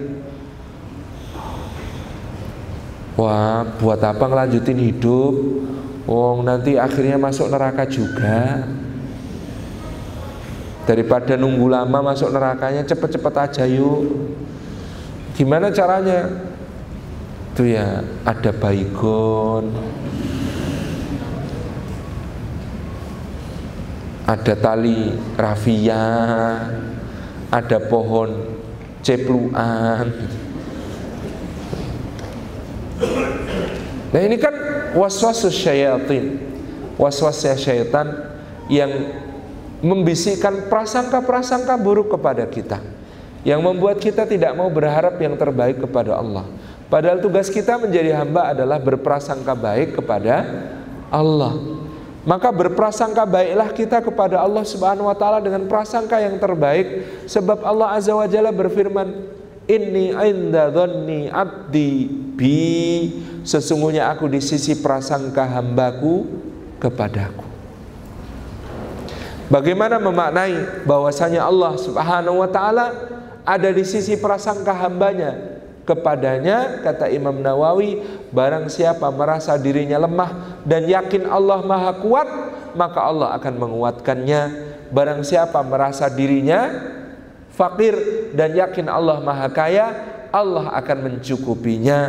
Wah, buat apa ngelanjutin hidup? Wong nanti akhirnya masuk neraka juga. Daripada nunggu lama masuk nerakanya cepet-cepet aja yuk. Gimana caranya? itu ya ada baygon ada tali rafia ada pohon cepluan nah ini kan waswas syaitan waswas syaitan yang membisikkan prasangka-prasangka buruk kepada kita yang membuat kita tidak mau berharap yang terbaik kepada Allah Padahal tugas kita menjadi hamba adalah berprasangka baik kepada Allah. Maka berprasangka baiklah kita kepada Allah Subhanahu wa taala dengan prasangka yang terbaik sebab Allah Azza wa Jalla berfirman, "Inni 'inda dhanni 'abdi bi." Sesungguhnya aku di sisi prasangka hambaku kepadaku. Bagaimana memaknai bahwasanya Allah Subhanahu wa taala ada di sisi prasangka hambanya? Kepadanya kata Imam Nawawi barang siapa merasa dirinya lemah dan yakin Allah Maha kuat maka Allah akan menguatkannya. Barang siapa merasa dirinya fakir dan yakin Allah Maha kaya Allah akan mencukupinya.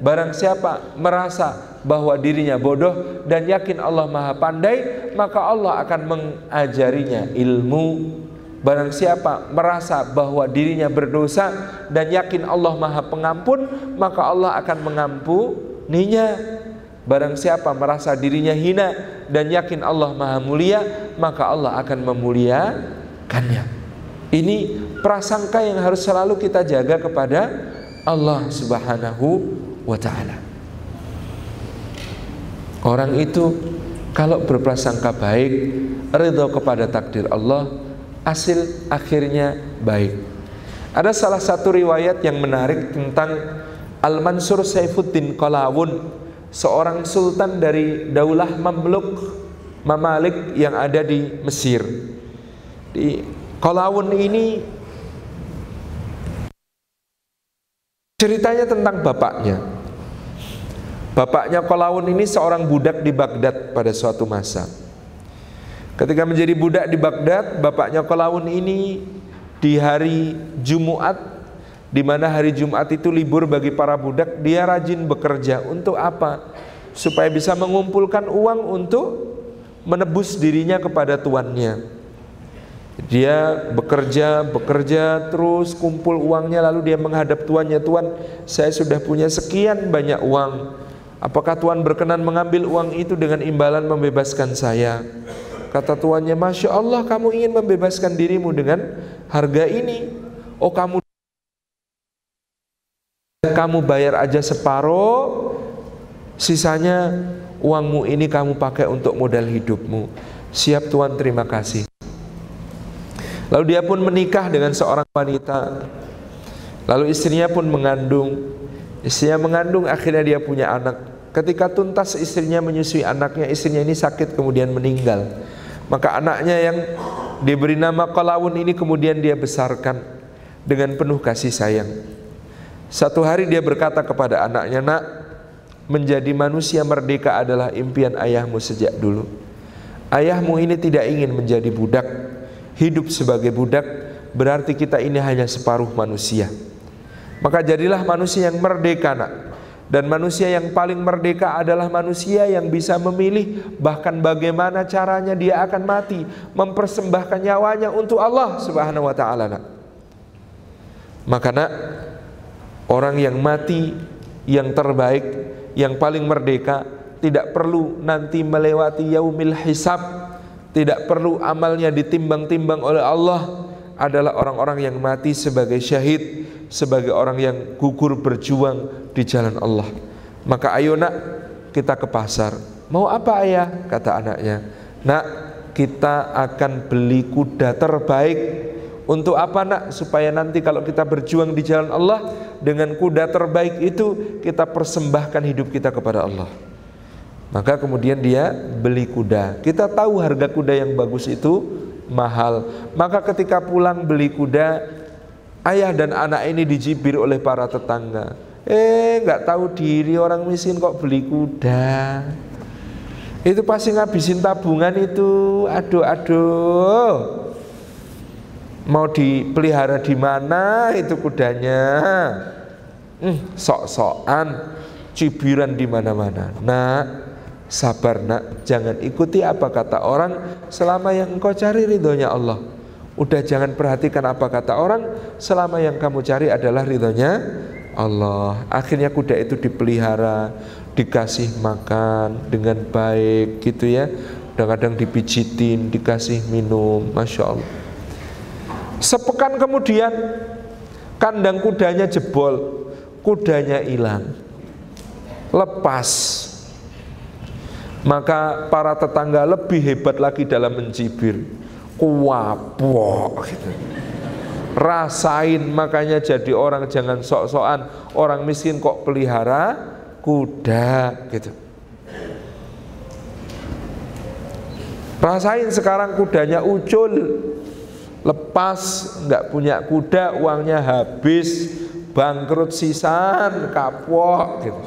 Barang siapa merasa bahwa dirinya bodoh dan yakin Allah Maha pandai maka Allah akan mengajarinya ilmu Barang siapa merasa bahwa dirinya berdosa dan yakin Allah Maha Pengampun, maka Allah akan mengampuninya. Barang siapa merasa dirinya hina dan yakin Allah Maha Mulia, maka Allah akan memuliakannya. Ini prasangka yang harus selalu kita jaga kepada Allah Subhanahu wa taala. Orang itu kalau berprasangka baik, ridho kepada takdir Allah, hasil akhirnya baik. Ada salah satu riwayat yang menarik tentang Al-Mansur Saifuddin Qalawun, seorang sultan dari Daulah Mamluk Mamalik yang ada di Mesir. Di Qalawun ini ceritanya tentang bapaknya. Bapaknya Qalawun ini seorang budak di Baghdad pada suatu masa. Ketika menjadi budak di Baghdad, bapaknya Kolawun ini di hari Jumat, di mana hari Jumat itu libur bagi para budak, dia rajin bekerja untuk apa? Supaya bisa mengumpulkan uang untuk menebus dirinya kepada tuannya. Dia bekerja, bekerja terus kumpul uangnya lalu dia menghadap tuannya, "Tuan, saya sudah punya sekian banyak uang. Apakah Tuan berkenan mengambil uang itu dengan imbalan membebaskan saya?" Kata tuannya, Masya Allah kamu ingin membebaskan dirimu dengan harga ini. Oh kamu kamu bayar aja separuh, sisanya uangmu ini kamu pakai untuk modal hidupmu. Siap Tuhan terima kasih. Lalu dia pun menikah dengan seorang wanita. Lalu istrinya pun mengandung. Istrinya mengandung akhirnya dia punya anak. Ketika tuntas istrinya menyusui anaknya, istrinya ini sakit kemudian meninggal. Maka anaknya yang diberi nama Qalawun ini kemudian dia besarkan dengan penuh kasih sayang. Satu hari dia berkata kepada anaknya, "Nak, menjadi manusia merdeka adalah impian ayahmu sejak dulu. Ayahmu ini tidak ingin menjadi budak, hidup sebagai budak berarti kita ini hanya separuh manusia. Maka jadilah manusia yang merdeka, nak. Dan manusia yang paling merdeka adalah manusia yang bisa memilih bahkan bagaimana caranya dia akan mati, mempersembahkan nyawanya untuk Allah Subhanahu wa taala. Nak. Maka nak, orang yang mati yang terbaik, yang paling merdeka, tidak perlu nanti melewati yaumil hisab, tidak perlu amalnya ditimbang-timbang oleh Allah, adalah orang-orang yang mati sebagai syahid, sebagai orang yang gugur berjuang di jalan Allah. Maka ayo nak kita ke pasar. Mau apa ayah? Kata anaknya. Nak kita akan beli kuda terbaik. Untuk apa nak? Supaya nanti kalau kita berjuang di jalan Allah dengan kuda terbaik itu kita persembahkan hidup kita kepada Allah. Maka kemudian dia beli kuda. Kita tahu harga kuda yang bagus itu mahal. Maka ketika pulang beli kuda, ayah dan anak ini dijibir oleh para tetangga. Eh, nggak tahu diri orang miskin kok beli kuda. Itu pasti ngabisin tabungan itu. Aduh, aduh. Mau dipelihara di mana itu kudanya? Hmm, sok-sokan, cibiran di mana-mana. Nah, Sabar nak, jangan ikuti apa kata orang selama yang engkau cari ridhonya Allah. Udah jangan perhatikan apa kata orang selama yang kamu cari adalah ridhonya Allah. Akhirnya kuda itu dipelihara, dikasih makan dengan baik gitu ya. Kadang-kadang dipijitin, dikasih minum, masya Allah. Sepekan kemudian kandang kudanya jebol, kudanya hilang, lepas maka para tetangga lebih hebat lagi dalam mencibir kuapok gitu. Rasain makanya jadi orang jangan sok-sokan. Orang miskin kok pelihara kuda gitu. Rasain sekarang kudanya ucul. Lepas nggak punya kuda uangnya habis bangkrut sisan kapok gitu.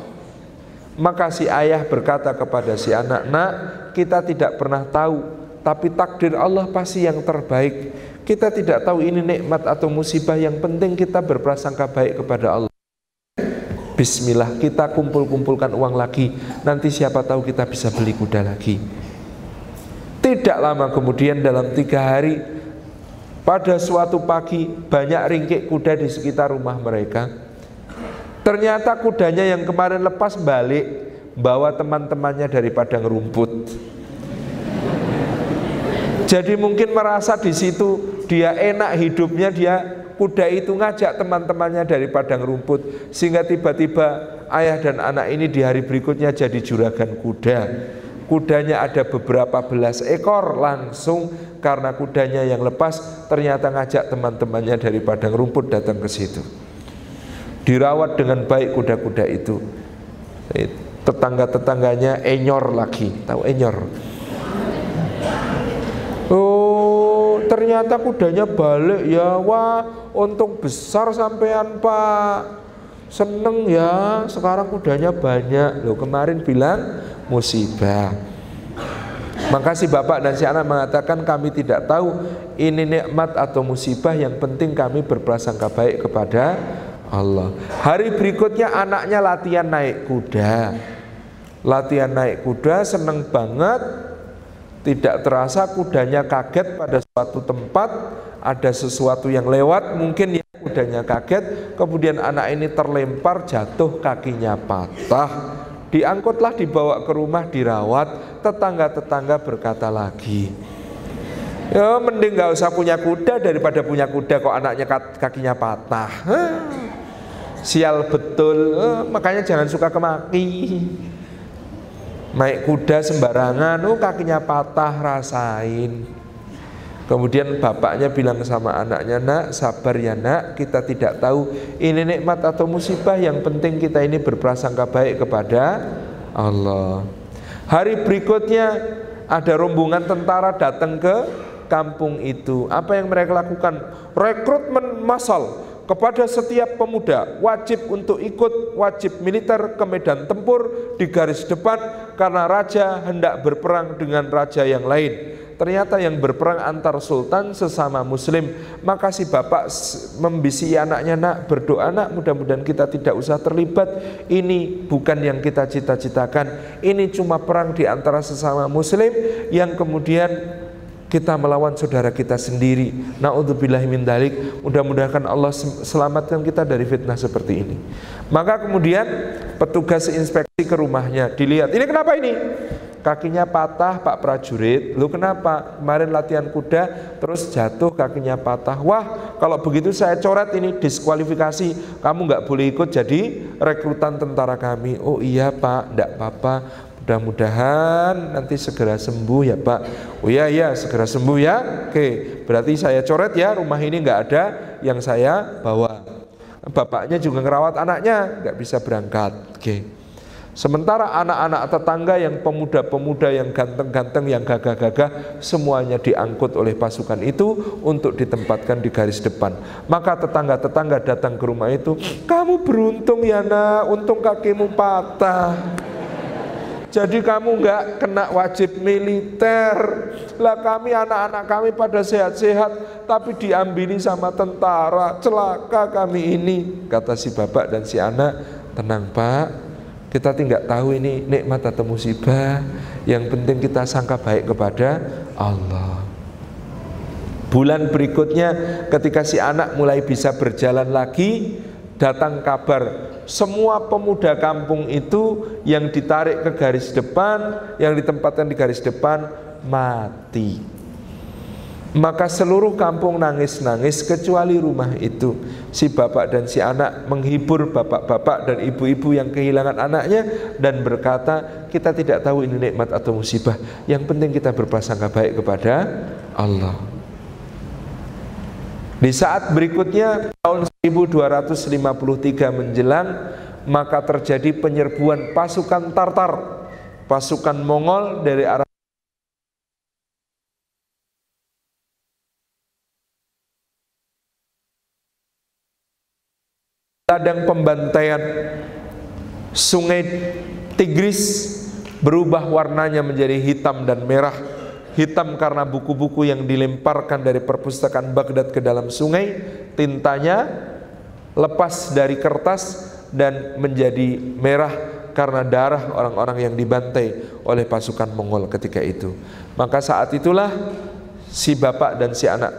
Maka si ayah berkata kepada si anak, "Nak, kita tidak pernah tahu, tapi takdir Allah pasti yang terbaik. Kita tidak tahu ini nikmat atau musibah, yang penting kita berprasangka baik kepada Allah." Bismillah, kita kumpul-kumpulkan uang lagi. Nanti siapa tahu kita bisa beli kuda lagi. Tidak lama kemudian dalam tiga hari pada suatu pagi banyak ringkik kuda di sekitar rumah mereka Ternyata kudanya yang kemarin lepas balik bawa teman-temannya dari padang rumput. Jadi mungkin merasa di situ dia enak hidupnya dia kuda itu ngajak teman-temannya dari padang rumput sehingga tiba-tiba ayah dan anak ini di hari berikutnya jadi juragan kuda. Kudanya ada beberapa belas ekor langsung karena kudanya yang lepas ternyata ngajak teman-temannya dari padang rumput datang ke situ. Dirawat dengan baik kuda-kuda itu. Tetangga-tetangganya enyor lagi tahu enyor oh ternyata kudanya balik ya wah untung besar sampean pak seneng ya sekarang kudanya banyak loh kemarin bilang musibah maka si bapak dan si anak mengatakan kami tidak tahu ini nikmat atau musibah yang penting kami berprasangka baik kepada Allah. Hari berikutnya anaknya latihan naik kuda. Latihan naik kuda seneng banget. Tidak terasa kudanya kaget pada suatu tempat ada sesuatu yang lewat mungkin ya kudanya kaget kemudian anak ini terlempar jatuh kakinya patah. Diangkutlah dibawa ke rumah dirawat tetangga-tetangga berkata lagi ya mending gak usah punya kuda daripada punya kuda kok anaknya kakinya patah. Sial betul. Makanya jangan suka kemaki naik kuda sembarangan oh kakinya patah rasain. Kemudian bapaknya bilang sama anaknya nak sabar ya nak. Kita tidak tahu ini nikmat atau musibah. Yang penting kita ini berprasangka baik kepada Allah. Hari berikutnya ada rombongan tentara datang ke kampung itu. Apa yang mereka lakukan? Rekrutmen massal kepada setiap pemuda wajib untuk ikut wajib militer ke medan tempur di garis depan karena raja hendak berperang dengan raja yang lain. Ternyata yang berperang antar sultan sesama muslim. Maka si bapak membisi anaknya Nak. Berdoa nak. Mudah-mudahan kita tidak usah terlibat. Ini bukan yang kita cita-citakan. Ini cuma perang di antara sesama muslim Yang kemudian kita melawan saudara kita sendiri. Nauzubillah min dalik. Mudah-mudahan Allah selamatkan kita dari fitnah seperti ini. Maka kemudian petugas inspeksi ke rumahnya dilihat. Ini kenapa ini? Kakinya patah Pak prajurit. Lu kenapa? Kemarin latihan kuda terus jatuh kakinya patah. Wah, kalau begitu saya coret ini diskualifikasi. Kamu nggak boleh ikut jadi rekrutan tentara kami. Oh iya Pak, enggak apa-apa Mudah-mudahan nanti segera sembuh ya Pak. Oh iya iya segera sembuh ya. Oke, berarti saya coret ya rumah ini nggak ada yang saya bawa. Bapaknya juga ngerawat anaknya, nggak bisa berangkat. Oke. Sementara anak-anak tetangga yang pemuda-pemuda yang ganteng-ganteng, yang gagah-gagah, semuanya diangkut oleh pasukan itu untuk ditempatkan di garis depan. Maka tetangga-tetangga datang ke rumah itu, kamu beruntung ya nak, untung kakimu patah. Jadi kamu nggak kena wajib militer. Lah kami anak-anak kami pada sehat-sehat tapi diambili sama tentara. Celaka kami ini. Kata si bapak dan si anak, tenang Pak. Kita tidak tahu ini nikmat atau musibah. Yang penting kita sangka baik kepada Allah. Bulan berikutnya ketika si anak mulai bisa berjalan lagi, datang kabar semua pemuda kampung itu yang ditarik ke garis depan, yang ditempatkan di garis depan mati. Maka seluruh kampung nangis-nangis kecuali rumah itu. Si bapak dan si anak menghibur bapak-bapak dan ibu-ibu yang kehilangan anaknya dan berkata, kita tidak tahu ini nikmat atau musibah. Yang penting kita berprasangka baik kepada Allah. Di saat berikutnya tahun 1253 menjelang maka terjadi penyerbuan pasukan Tartar, pasukan Mongol dari arah ladang pembantaian sungai Tigris berubah warnanya menjadi hitam dan merah hitam karena buku-buku yang dilemparkan dari perpustakaan Baghdad ke dalam sungai, tintanya lepas dari kertas dan menjadi merah karena darah orang-orang yang dibantai oleh pasukan Mongol ketika itu. Maka saat itulah si bapak dan si anak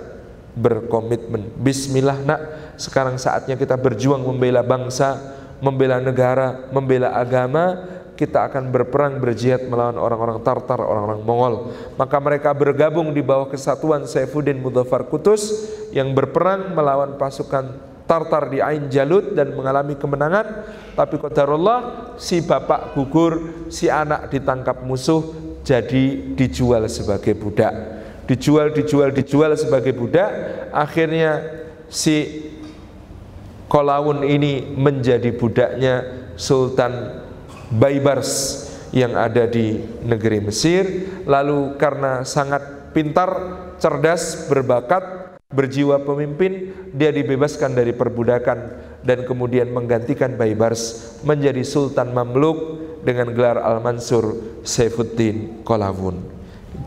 berkomitmen, bismillah nak, sekarang saatnya kita berjuang membela bangsa, membela negara, membela agama kita akan berperang berjihad melawan orang-orang Tartar, orang-orang Mongol. Maka mereka bergabung di bawah kesatuan Saifuddin Mudhafar Kutus yang berperang melawan pasukan Tartar di Ain Jalut dan mengalami kemenangan. Tapi qadarullah si bapak gugur, si anak ditangkap musuh jadi dijual sebagai budak. Dijual, dijual, dijual sebagai budak. Akhirnya si Kolawun ini menjadi budaknya Sultan Baibars yang ada di negeri Mesir. Lalu karena sangat pintar, cerdas, berbakat, berjiwa pemimpin dia dibebaskan dari perbudakan dan kemudian menggantikan Baibars menjadi Sultan Mamluk dengan gelar Al-Mansur Saifuddin Kolawun.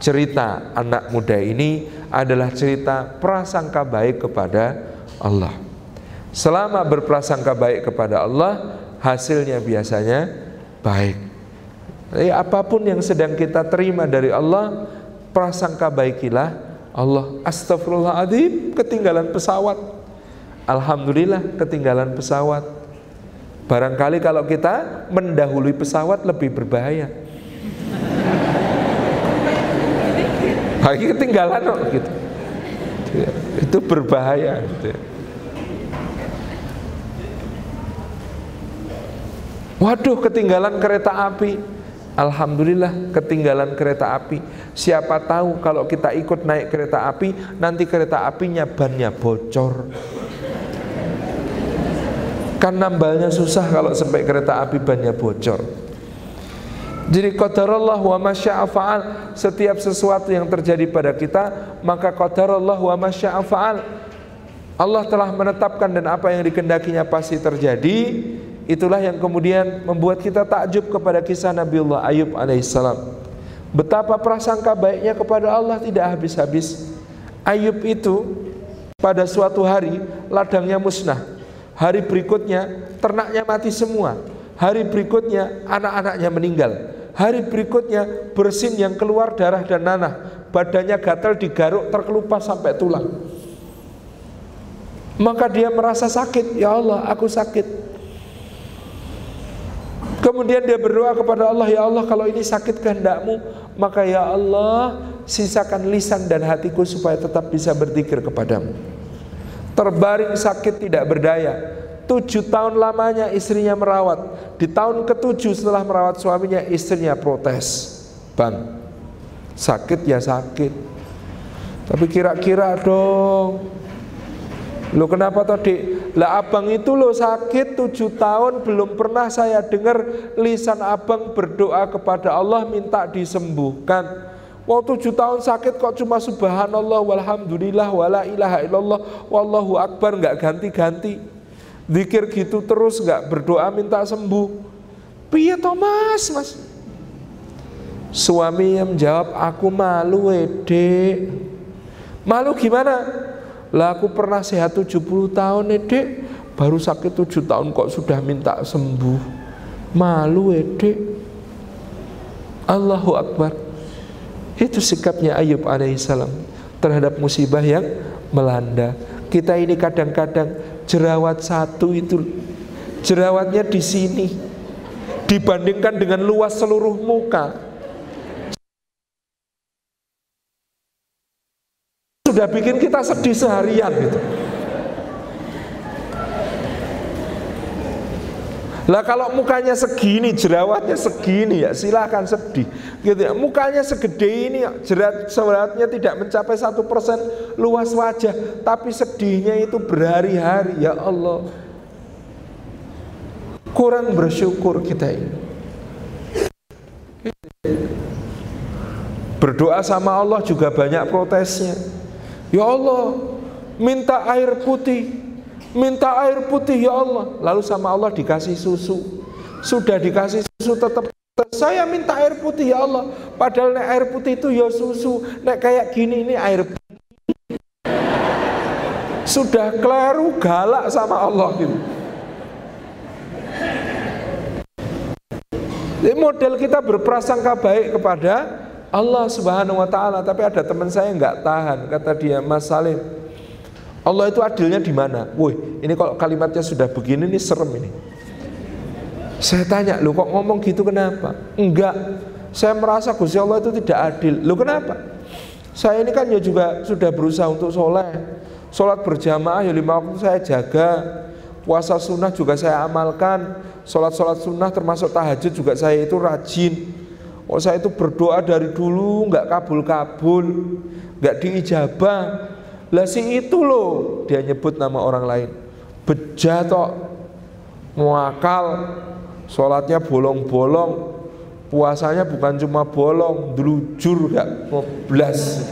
Cerita anak muda ini adalah cerita prasangka baik kepada Allah. Selama berprasangka baik kepada Allah hasilnya biasanya baik. Jadi apa pun yang sedang kita terima dari Allah, prasangka baikilah Allah. Astagfirullahaladzim, ketinggalan pesawat. Alhamdulillah ketinggalan pesawat. Barangkali kalau kita mendahului pesawat lebih berbahaya. Lagi ketinggalan gitu. Itu berbahaya gitu Waduh ketinggalan kereta api. Alhamdulillah ketinggalan kereta api. Siapa tahu kalau kita ikut naik kereta api Nanti kereta apinya bannya bocor. Kan nambalnya susah kalau sampai kereta api bannya bocor. Jadi qadarullah wa masya'afa'al Setiap sesuatu yang terjadi pada kita Maka qadarullah wa masya'afa'al Allah telah menetapkan dan apa yang dikendakinya pasti terjadi itulah yang kemudian membuat kita takjub kepada kisah Nabiullah Ayub alaihissalam. Betapa prasangka baiknya kepada Allah tidak habis-habis. Ayub itu pada suatu hari ladangnya musnah. Hari berikutnya ternaknya mati semua. Hari berikutnya anak-anaknya meninggal. Hari berikutnya bersin yang keluar darah dan nanah. Badannya gatal digaruk terkelupas sampai tulang. Maka dia merasa sakit, ya Allah, aku sakit. Kemudian dia berdoa kepada Allah, ya Allah, kalau ini sakit kehendakmu, maka ya Allah, sisakan lisan dan hatiku supaya tetap bisa berzikir kepadamu. Terbaring sakit tidak berdaya. Tujuh tahun lamanya istrinya merawat. Di tahun ketujuh setelah merawat suaminya, istrinya protes. Bang, sakit ya sakit. Tapi kira-kira dong, Lo kenapa tadi? Lah abang itu lo sakit tujuh tahun belum pernah saya dengar lisan abang berdoa kepada Allah minta disembuhkan. Mau tujuh tahun sakit kok cuma subhanallah walhamdulillah wala ilaha illallah wallahu akbar nggak ganti-ganti. Zikir gitu terus nggak berdoa minta sembuh. Piye Thomas mas? Suami yang menjawab aku malu ede. Malu gimana? Lah aku pernah sehat 70 tahun dek Baru sakit 7 tahun kok sudah minta sembuh. Malu dek Allahu Akbar. Itu sikapnya Ayub alaihissalam Terhadap musibah yang melanda. Kita ini kadang-kadang jerawat satu itu Jerawatnya di sini. Dibandingkan dengan luas seluruh muka sudah bikin kita sedih seharian gitu. Lah kalau mukanya segini, jerawatnya segini ya silahkan sedih. Gitu ya. Mukanya segede ini jerat jerawatnya tidak mencapai satu persen luas wajah, tapi sedihnya itu berhari-hari ya Allah. Kurang bersyukur kita ini. Berdoa sama Allah juga banyak protesnya. Ya Allah, minta air putih, minta air putih ya Allah. Lalu sama Allah dikasih susu. Sudah dikasih susu tetap saya minta air putih ya Allah. Padahal nek air putih itu ya susu. Nek kayak gini ini air putih. Sudah keliru galak sama Allah gitu. Jadi model kita berprasangka baik kepada Allah Subhanahu wa taala, tapi ada teman saya nggak tahan, kata dia, Mas Salim. Allah itu adilnya di mana? Woi, ini kalau kalimatnya sudah begini ini serem ini. Saya tanya, lu kok ngomong gitu kenapa? Enggak. Saya merasa Gusti Allah itu tidak adil. Lu kenapa? Saya ini kan ya juga sudah berusaha untuk soleh. Sholat berjamaah ya lima waktu saya jaga. Puasa sunnah juga saya amalkan. Sholat-sholat sunnah termasuk tahajud juga saya itu rajin Oh saya itu berdoa dari dulu nggak kabul-kabul, nggak diijabah. Lah si itu loh dia nyebut nama orang lain. Bejat tok, muakal, sholatnya bolong-bolong, puasanya bukan cuma bolong, delujur gak ngoblas.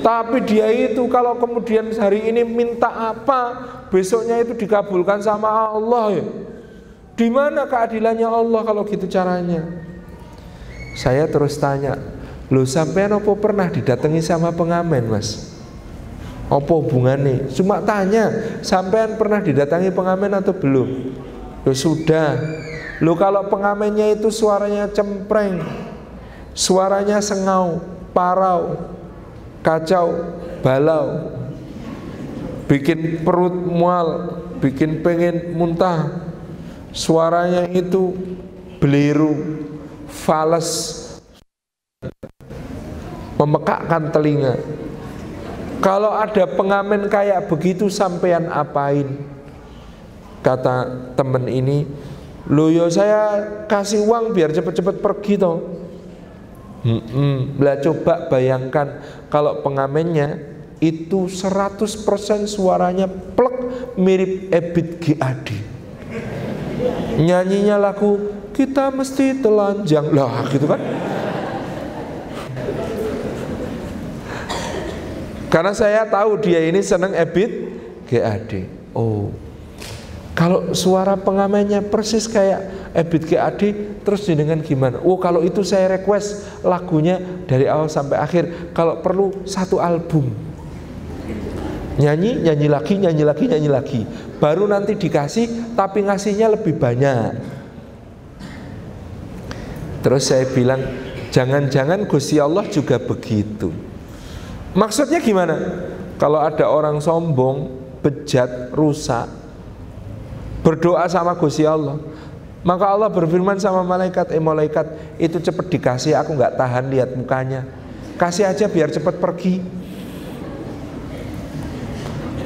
Tapi dia itu kalau kemudian hari ini minta apa, besoknya itu dikabulkan sama Allah ya. Di mana keadilannya Allah kalau gitu caranya? Saya terus tanya, lu sampai apa pernah didatangi sama pengamen mas? Apa hubungannya? Cuma tanya, sampean pernah didatangi pengamen atau belum? Lo sudah. Lo kalau pengamennya itu suaranya cempreng, suaranya sengau, parau, kacau, balau, bikin perut mual, bikin pengen muntah, suaranya itu beliru, fales memekakkan telinga. Kalau ada pengamen kayak begitu sampean apain? Kata temen ini lo yo saya kasih uang biar cepet-cepet pergi toh. Hmm, hmm. Lah coba bayangkan kalau pengamennya itu 100% suaranya plek mirip Ebit GAD nyanyinya lagu kita mesti telanjang lah gitu kan Karena saya tahu dia ini senang ebit GAD. Oh. Kalau suara pengamannya persis kayak Ebit GAD terus dengan gimana? Oh kalau itu saya request lagunya dari awal sampai akhir. Kalau perlu satu album. Nyanyi, nyanyi lagi, nyanyi lagi, nyanyi lagi. Baru nanti dikasih tapi ngasihnya lebih banyak. Terus saya bilang, jangan-jangan Gusti Allah juga begitu. Maksudnya gimana? Kalau ada orang sombong, bejat, rusak, berdoa sama Gusti Allah, maka Allah berfirman sama malaikat, eh malaikat itu cepat dikasih, aku nggak tahan lihat mukanya. Kasih aja biar cepat pergi.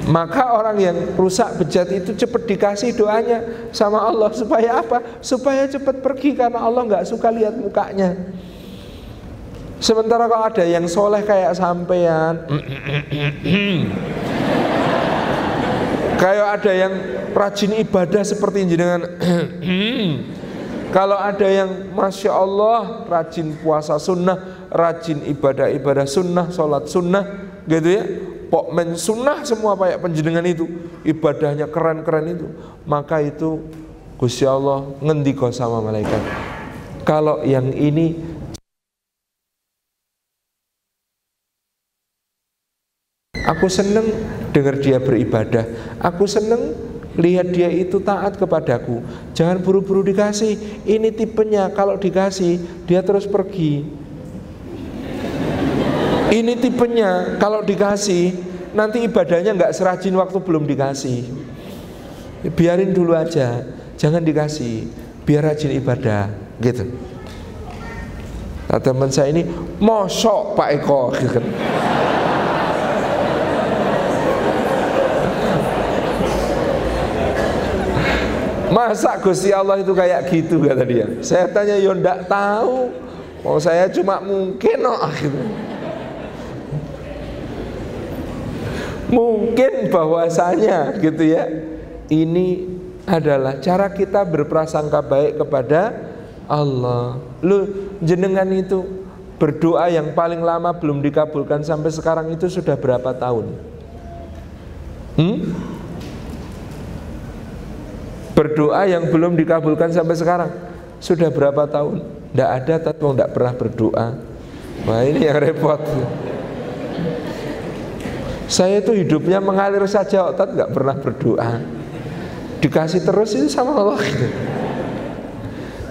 Maka orang yang rusak bejat itu cepat dikasih doanya sama Allah supaya apa? Supaya cepat pergi karena Allah nggak suka lihat mukanya. Sementara kalau ada yang soleh kayak sampean, kayak ada yang rajin ibadah seperti jenengan, kalau ada yang masya Allah rajin puasa sunnah, rajin ibadah ibadah sunnah, sholat sunnah, gitu ya, pok men sunnah semua kayak penjenengan itu. Ibadahnya keren-keren itu. Maka itu Gusti Allah ngendiko sama malaikat kalau yang ini aku seneng dengar dia beribadah. Aku seneng lihat dia itu taat kepadaku. Jangan buru-buru dikasih. Ini tipenya. Kalau dikasih dia terus pergi ini tipenya kalau dikasih nanti ibadahnya nggak serajin waktu belum dikasih. Biarin dulu aja, jangan dikasih, biar rajin ibadah, gitu. Nah, teman saya ini mosok Pak Eko, gitu. Masa Gusti Allah itu kayak gitu kata dia. Saya tanya, yo ndak tahu. Mau saya cuma mungkin oh, gitu. Mungkin bahwasanya gitu ya Ini adalah cara kita berprasangka baik kepada Allah Lu jenengan itu berdoa yang paling lama belum dikabulkan sampai sekarang itu sudah berapa tahun? Hmm? Berdoa yang belum dikabulkan sampai sekarang Sudah berapa tahun? Tidak ada tapi tidak pernah berdoa Wah ini yang repot saya itu hidupnya mengalir saja, otak nggak pernah berdoa. Dikasih terus itu sama Allah. Gitu.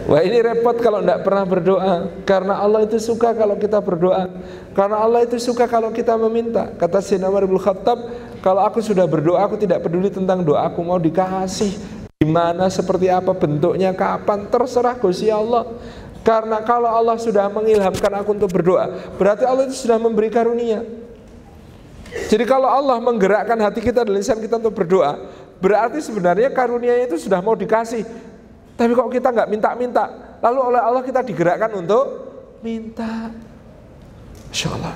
Wah ini repot kalau tidak pernah berdoa Karena Allah itu suka kalau kita berdoa Karena Allah itu suka kalau kita meminta Kata Sayyidina Umar Khattab Kalau aku sudah berdoa aku tidak peduli tentang doa Aku mau dikasih Di mana, seperti apa bentuknya, kapan Terserah Gusti Allah Karena kalau Allah sudah mengilhamkan aku untuk berdoa Berarti Allah itu sudah memberi karunia jadi kalau Allah menggerakkan hati kita dan lisan kita untuk berdoa, berarti sebenarnya karunia itu sudah mau dikasih. Tapi kok kita nggak minta-minta, lalu oleh Allah kita digerakkan untuk minta. Insya Allah.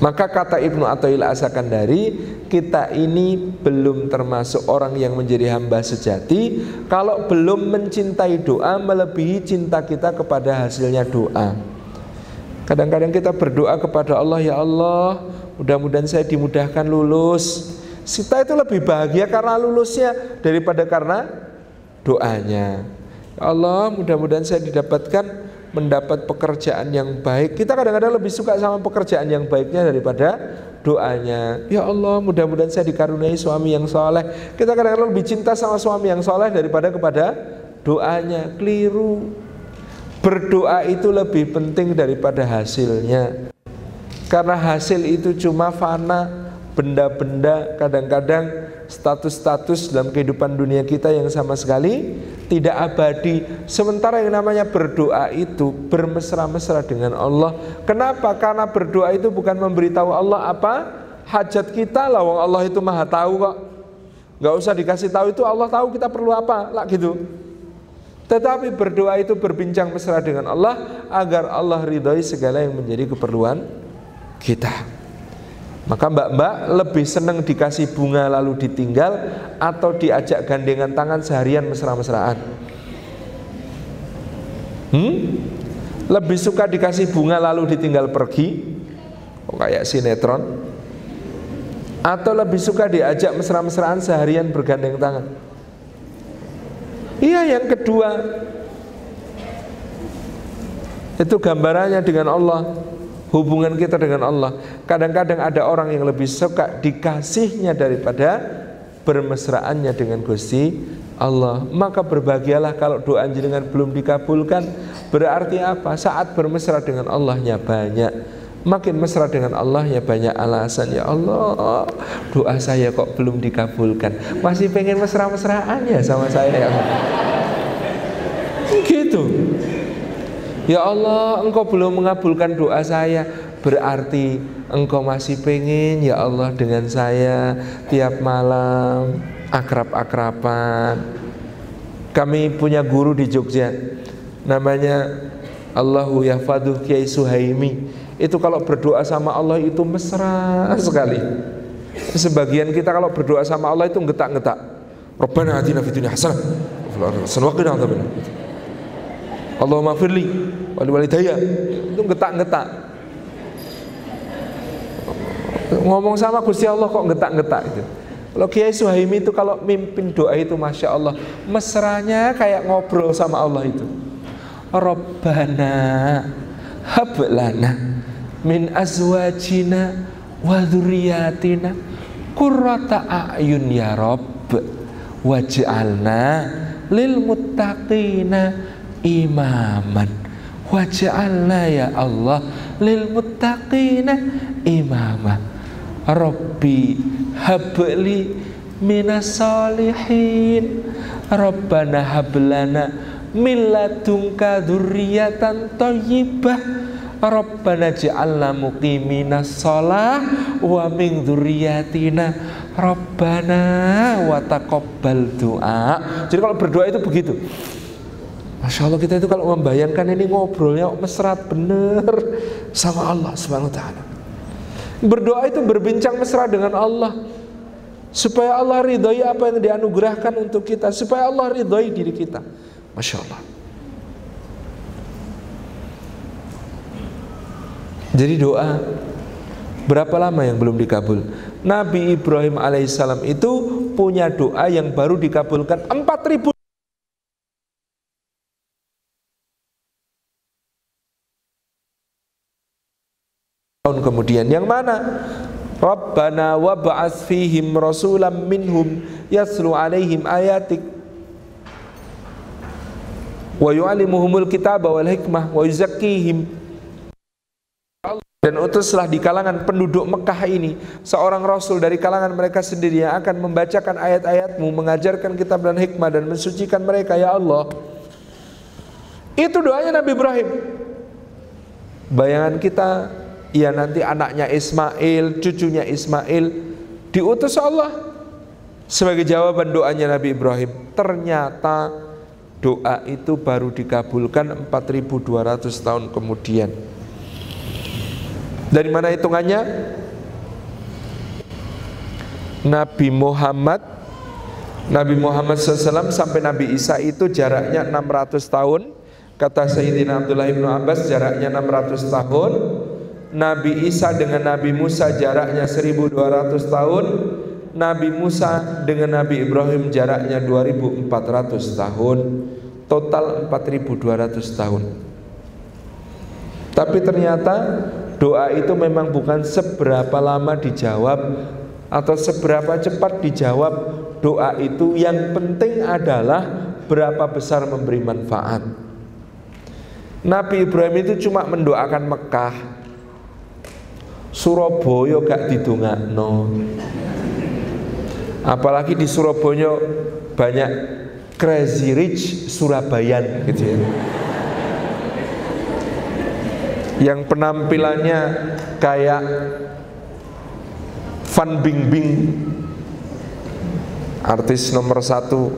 Maka kata Ibnu Athaillah Asakandari, kita ini belum termasuk orang yang menjadi hamba sejati kalau belum mencintai doa melebihi cinta kita kepada hasilnya doa. Kadang-kadang kita berdoa kepada Allah, ya Allah, mudah-mudahan saya dimudahkan lulus. Kita itu lebih bahagia karena lulusnya daripada karena doanya. Ya Allah, mudah-mudahan saya didapatkan mendapat pekerjaan yang baik. Kita kadang-kadang lebih suka sama pekerjaan yang baiknya daripada doanya. Ya Allah, mudah-mudahan saya dikaruniai suami yang soleh. Kita kadang-kadang lebih cinta sama suami yang soleh daripada kepada doanya. Keliru. Berdoa itu lebih penting daripada hasilnya. Karena hasil itu cuma fana Benda-benda kadang-kadang status-status dalam kehidupan dunia kita yang sama sekali tidak abadi. Sementara yang namanya berdoa itu bermesra-mesra dengan Allah. Kenapa? Karena berdoa itu bukan memberitahu Allah apa? Hajat kita. Lah, Allah itu maha tahu kok. Gak usah dikasih tahu itu Allah tahu kita perlu apa lah gitu tetapi berdoa itu berbincang mesra dengan Allah agar Allah ridhoi segala yang menjadi keperluan kita. Maka mbak-mbak lebih senang dikasih bunga lalu ditinggal atau diajak gandengan tangan seharian mesra-mesraan. Hmm? Lebih suka dikasih bunga lalu ditinggal pergi. kok kayak sinetron atau lebih suka diajak mesra-mesraan seharian bergandeng tangan iya yang kedua. Itu gambarannya dengan Allah. Hubungan kita dengan Allah. Kadang-kadang ada orang yang lebih suka dikasihnya daripada bermesraannya dengan Gusti Allah. Maka berbahagialah kalau doa jenengan belum dikabulkan. Berarti apa? Saat bermesra dengan Allahnya banyak Makin mesra dengan Allah ya banyak alasan. Ya Allah doa saya kok belum dikabulkan. Masih pengen mesra-mesraan ya sama saya? Ya Gitu. Ya Allah engkau belum mengabulkan doa saya. Berarti engkau masih pengen ya Allah dengan saya Tiap malam akrab-akraban. Kami punya guru di Jogja. Namanya Allahu Yahfaduh Kiai Suhaimi itu kalau berdoa sama Allah itu mesra sekali. Sebagian kita kalau berdoa sama Allah itu ngetak-ngetak. Rabbana atina fid dunya hasanah wa qina adzabannar. Allahumma firli wa walidayya. Itu ngetak-ngetak. Ngomong sama Gusti Allah kok ngetak-ngetak itu. Kalau Kiai Suhaimi itu kalau mimpin doa itu Masya Allah Mesranya kayak ngobrol sama Allah itu Rabbana hablana min azwajina wa dzurriyyatina qurrata a'yun ya rabb. Waj'alna lil muttaqina imaman. Waj'alna ya Allah lil muttaqina imama. Rabbi habli minas salihin. Rabbana hablana min ladunka dzurriyyatan thayyibah Rabbana ja'alna muqimina shalah wa min dzurriyyatina Rabbana wa taqabbal doa. Jadi kalau berdoa itu begitu. Masya Allah kita itu kalau membayangkan ini ngobrolnya mesra bener sama Allah Subhanahu wa taala. Berdoa itu berbincang mesra dengan Allah supaya Allah ridhoi apa yang dianugerahkan untuk kita, supaya Allah ridhoi diri kita. Masya Allah. Jadi doa berapa lama yang belum dikabul? Nabi Ibrahim alaihissalam itu punya doa yang baru dikabulkan 4000 tahun kemudian. Yang mana? Rabbana wab'ats fihim rasulam minhum yaslu alaihim ayatik wa yu'allimuhumul kitaba wal hikmah wa yuzakkihim dan utuslah di kalangan penduduk Mekah ini seorang rasul dari kalangan mereka sendiri yang akan membacakan ayat-ayatmu, mengajarkan kitab dan hikmah dan mensucikan mereka ya Allah. Itu doanya Nabi Ibrahim. Bayangan kita, ya nanti anaknya Ismail, cucunya Ismail diutus Allah sebagai jawaban doanya Nabi Ibrahim. Ternyata doa itu baru dikabulkan 4200 tahun kemudian. Dari mana hitungannya? Nabi Muhammad Nabi Muhammad SAW sampai Nabi Isa itu jaraknya 600 tahun. Kata Sayyidina Abdullah ibnu Abbas jaraknya 600 tahun. Nabi Isa dengan Nabi Musa jaraknya 1200 tahun. Nabi Musa dengan Nabi Ibrahim jaraknya 2400 tahun. Total 4200 tahun. Tapi ternyata doa itu memang bukan seberapa lama dijawab atau seberapa cepat dijawab. Doa itu yang penting adalah berapa besar memberi manfaat. Nabi Ibrahim itu cuma mendoakan Mekah. Surabaya gak no. apalagi di Surabaya banyak crazy rich Surabayan gitu ya yang penampilannya kayak Fan Bingbing. Artis nomor satu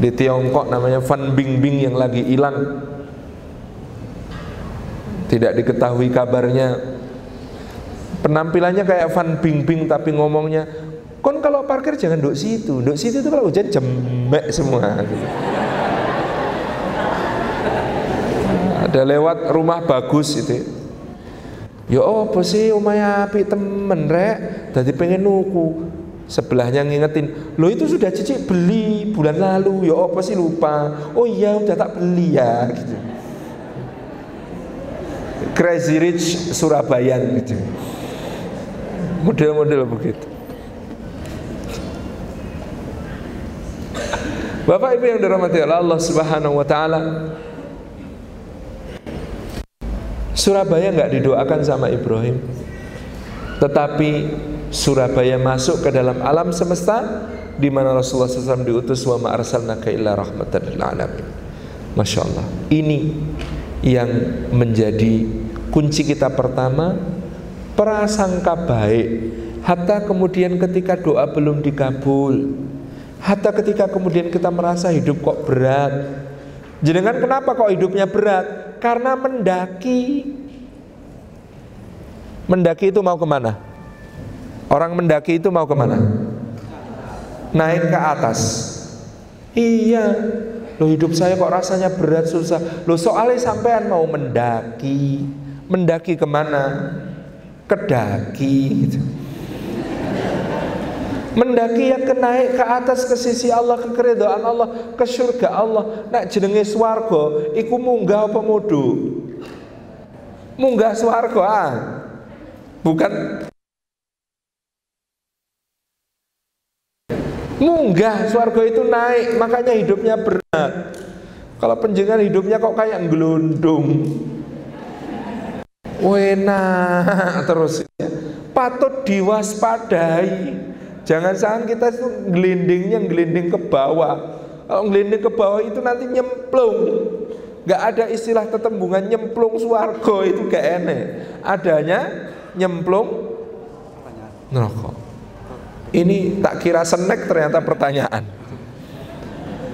di Tiongkok namanya Fan Bingbing yang lagi hilang tidak diketahui kabarnya. Penampilannya kayak Fan Bingbing tapi ngomongnya kon kalau parkir jangan duduk situ. Duduk situ itu kalau hujan jemek semua. Ada lewat rumah bagus itu Ya apa sih umaya api temen rek, jadi pengen nuku. Sebelahnya ngingetin, lo itu sudah cici beli bulan lalu, ya apa sih lupa? Oh iya udah tak beli ya, gitu. Crazy Rich Surabaya gitu. Model-model begitu. Bapak Ibu yang dirahmati Allah Subhanahu wa taala, Surabaya nggak didoakan sama Ibrahim tetapi Surabaya masuk ke dalam alam semesta di mana Rasulullah SAW diutus wa ma arsalnaka illa rahmatan lil alamin. Masya Allah. Ini yang menjadi kunci kita pertama prasangka baik. Hatta kemudian ketika doa belum dikabul, hatta ketika kemudian kita merasa hidup kok berat. Jenengan kenapa kok hidupnya berat? Karena mendaki Mendaki itu mau ke mana? Orang mendaki itu mau ke mana? Naik ke atas Iya Loh hidup saya kok rasanya berat susah Loh soalnya sampean mau mendaki Mendaki ke mana? Kedaki gitu mendaki yang ke naik ke atas ke sisi Allah ke keridhaan Allah ke surga Allah. Nak jenenge swarga iku munggah apa mudu? Munggah swarga ah. Bukan. Munggah swarga itu naik makanya hidupnya berat. Kalau penjenengan hidupnya kok kayak gelundung wena terus. Patut diwaspadai Jangan sampai kita itu gelindingnya gelinding ke bawah. Kalau gelinding ke bawah itu nanti nyemplung. Gak ada istilah tetembungan nyemplung suargo itu gak enak. Adanya nyemplung neraka. Ini tak kira senek ternyata pertanyaan.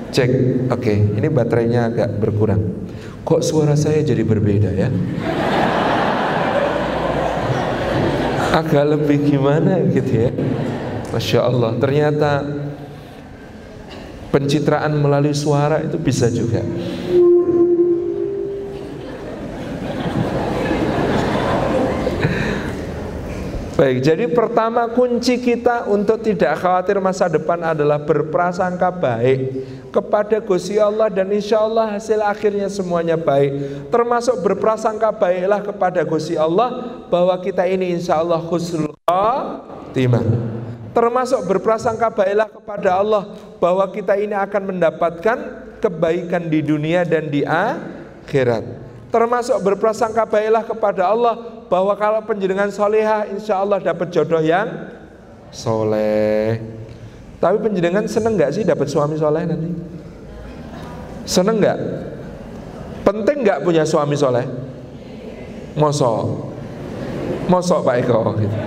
Cek, oke, okay. ini baterainya agak berkurang. Kok suara saya jadi berbeda ya? Agak lebih gimana gitu ya? Masya Allah ternyata pencitraan melalui suara itu bisa juga Baik, jadi pertama kunci kita untuk tidak khawatir masa depan adalah berprasangka baik kepada Gusti Allah dan insya Allah hasil akhirnya semuanya baik. Termasuk berprasangka baiklah kepada Gusti Allah bahwa kita ini insya Allah khusnul khatimah. Termasuk berprasangka baiklah kepada Allah bahwa kita ini akan mendapatkan kebaikan di dunia dan di akhirat. Termasuk berprasangka baiklah kepada Allah bahwa kalau penjenengan soleha insya Allah dapat jodoh yang soleh. Tapi penjenengan seneng nggak sih dapat suami soleh nanti? Seneng nggak? Penting nggak punya suami soleh? Mosok, mosok Pak Eko. Gitu.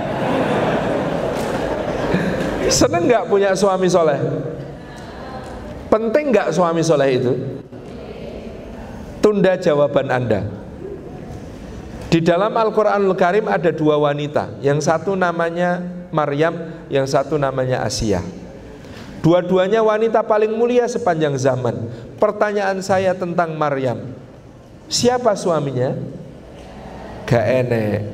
Seneng nggak punya suami soleh? Penting nggak suami soleh itu? Tunda jawaban Anda. Di dalam Al-Quranul Karim ada dua wanita Yang satu namanya Maryam Yang satu namanya Asia Dua-duanya wanita paling mulia sepanjang zaman Pertanyaan saya tentang Maryam Siapa suaminya? Gak enek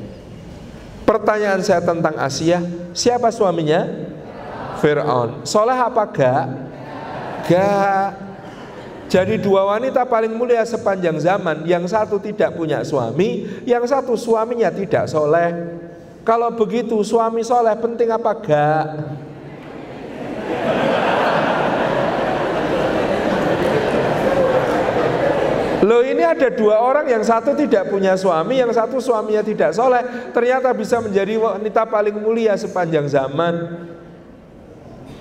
Pertanyaan saya tentang Asia Siapa suaminya? Fir'aun. Soleh apa gak? Gak. Jadi dua wanita paling mulia sepanjang zaman. Yang satu tidak punya suami Yang satu suaminya tidak soleh. Kalau begitu suami soleh penting apa gak? Loh ini ada dua orang yang satu tidak punya suami Yang satu suaminya tidak soleh. Ternyata bisa menjadi wanita paling mulia sepanjang zaman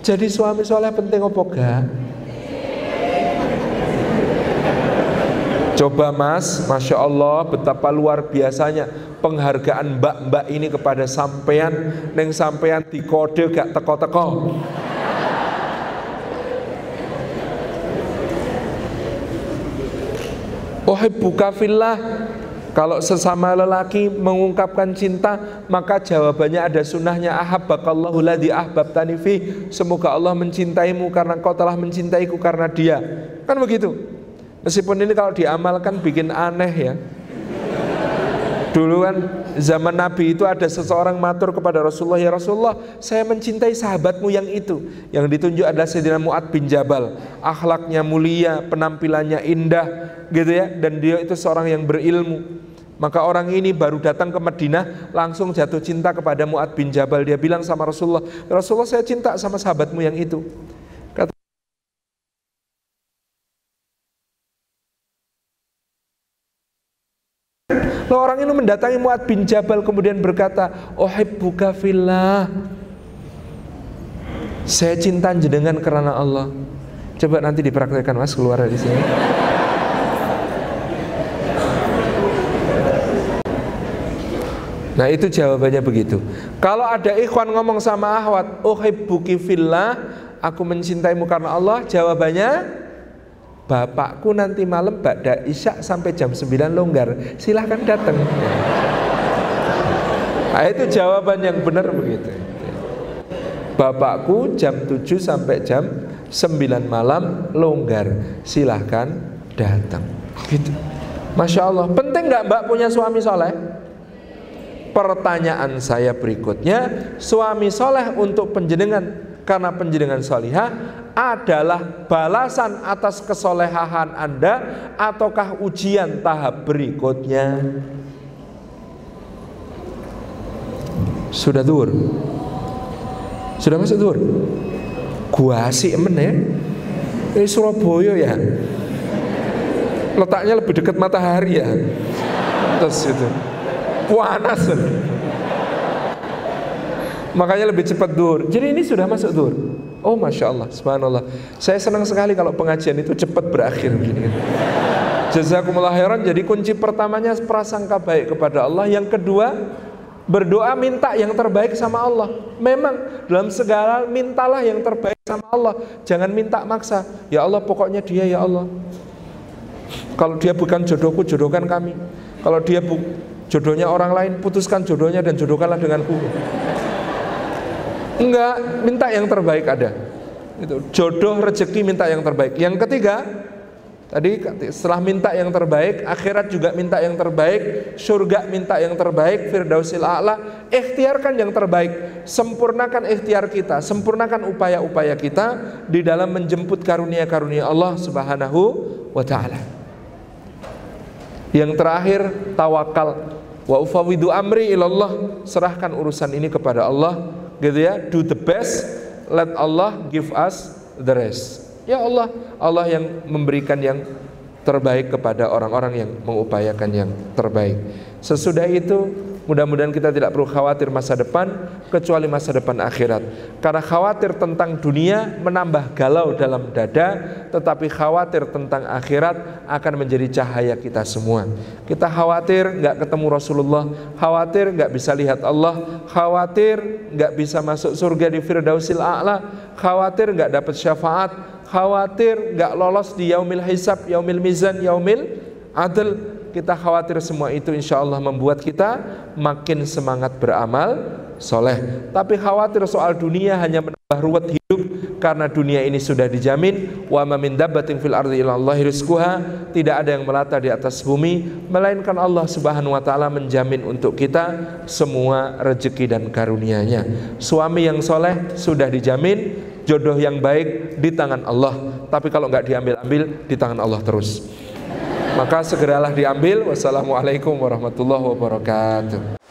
jadi suami soleh penting apa gak? Coba mas, Masya Allah betapa luar biasanya penghargaan mbak-mbak ini kepada sampean Neng sampean kode gak teko-teko Wahai buka filah kalau sesama lelaki mengungkapkan cinta, maka jawabannya ada sunnahnya ahabbakallahu ladzi ahbabtani fi. Semoga Allah mencintaimu karena kau telah mencintaiku karena dia. Kan begitu. Meskipun ini kalau diamalkan bikin aneh ya. Dulu kan zaman Nabi itu ada seseorang matur kepada Rasulullah, "Ya Rasulullah, saya mencintai sahabatmu yang itu." Yang ditunjuk adalah Sayyidina Mu'ad bin Jabal. Akhlaknya mulia, penampilannya indah, gitu ya, dan dia itu seorang yang berilmu. Maka orang ini baru datang ke Madinah langsung jatuh cinta kepada Mu'ad bin Jabal. Dia bilang sama Rasulullah, "Rasulullah, saya cinta sama sahabatmu yang itu." Lalu orang ini mendatangi Mu'ad bin Jabal kemudian berkata, "Uhibbuka fillah." Saya cinta jenengan karena Allah. Coba nanti dipraktekkan Mas keluar dari sini. Nah itu jawabannya begitu. Kalau ada ikhwan ngomong sama ahwat, uhibbuki fillah, aku mencintaimu karena Allah, jawabannya bapakku nanti malam ba'da isya sampai jam 9 longgar. Silahkan datang. Nah, itu jawaban yang benar begitu. Bapakku jam 7 sampai jam 9 malam longgar. Silahkan datang. Gitu. Masya Allah. Penting nggak mbak punya suami soleh? Pertanyaan saya berikutnya suami soleh untuk penjenengan karena penjenengan solihah adalah balasan atas kesolehahan Anda ataukah ujian tahap berikutnya? Sudah dur? Sudah masuk dur? Gua sih emen ya. Ini Surabaya ya. Letaknya lebih dekat matahari ya. Terus itu. Panas. Makanya lebih cepat dur. Jadi ini sudah masuk dur. Oh masya Allah, subhanallah. Saya senang sekali kalau pengajian itu cepat berakhir begini. Jazakumullah khairan. Jadi kunci pertamanya prasangka baik kepada Allah. Yang kedua berdoa minta yang terbaik sama Allah. Memang dalam segala mintalah yang terbaik sama Allah. Jangan minta maksa. Ya Allah pokoknya dia ya Allah. Kalau dia bukan jodohku, jodohkan kami. Kalau dia bu jodohnya orang lain, putuskan jodohnya dan jodohkanlah denganku. Enggak, minta yang terbaik ada. Itu jodoh rezeki minta yang terbaik. Yang ketiga, tadi setelah minta yang terbaik, akhirat juga minta yang terbaik, surga minta yang terbaik, firdausil a'la, ikhtiarkan yang terbaik, sempurnakan ikhtiar kita, sempurnakan upaya-upaya kita di dalam menjemput karunia-karunia Allah Subhanahu wa taala. Yang terakhir, tawakal. Wa ufawidu amri ilallah, serahkan urusan ini kepada Allah gitu ya do the best let Allah give us the rest. Ya Allah Allah yang memberikan yang terbaik kepada orang-orang yang mengupayakan yang terbaik. Sesudah itu Mudah-mudahan kita tidak perlu khawatir masa depan kecuali masa depan akhirat. Karena khawatir tentang dunia menambah galau dalam dada, tetapi khawatir tentang akhirat akan menjadi cahaya kita semua. Kita khawatir nggak ketemu Rasulullah, khawatir nggak bisa lihat Allah, khawatir nggak bisa masuk surga di Firdausil A'la, khawatir nggak dapat syafaat, khawatir nggak lolos di yaumil hisab, yaumil mizan, yaumil adl kita khawatir semua itu insya Allah membuat kita makin semangat beramal soleh. Tapi khawatir soal dunia hanya menambah ruwet hidup karena dunia ini sudah dijamin. Wa min dabbatin fil ardi rizquha. Tidak ada yang melata di atas bumi melainkan Allah Subhanahu wa taala menjamin untuk kita semua rezeki dan karunia-Nya. Suami yang soleh sudah dijamin, jodoh yang baik di tangan Allah. Tapi kalau nggak diambil-ambil di tangan Allah terus maka segeralah diambil. Wassalamualaikum warahmatullahi wabarakatuh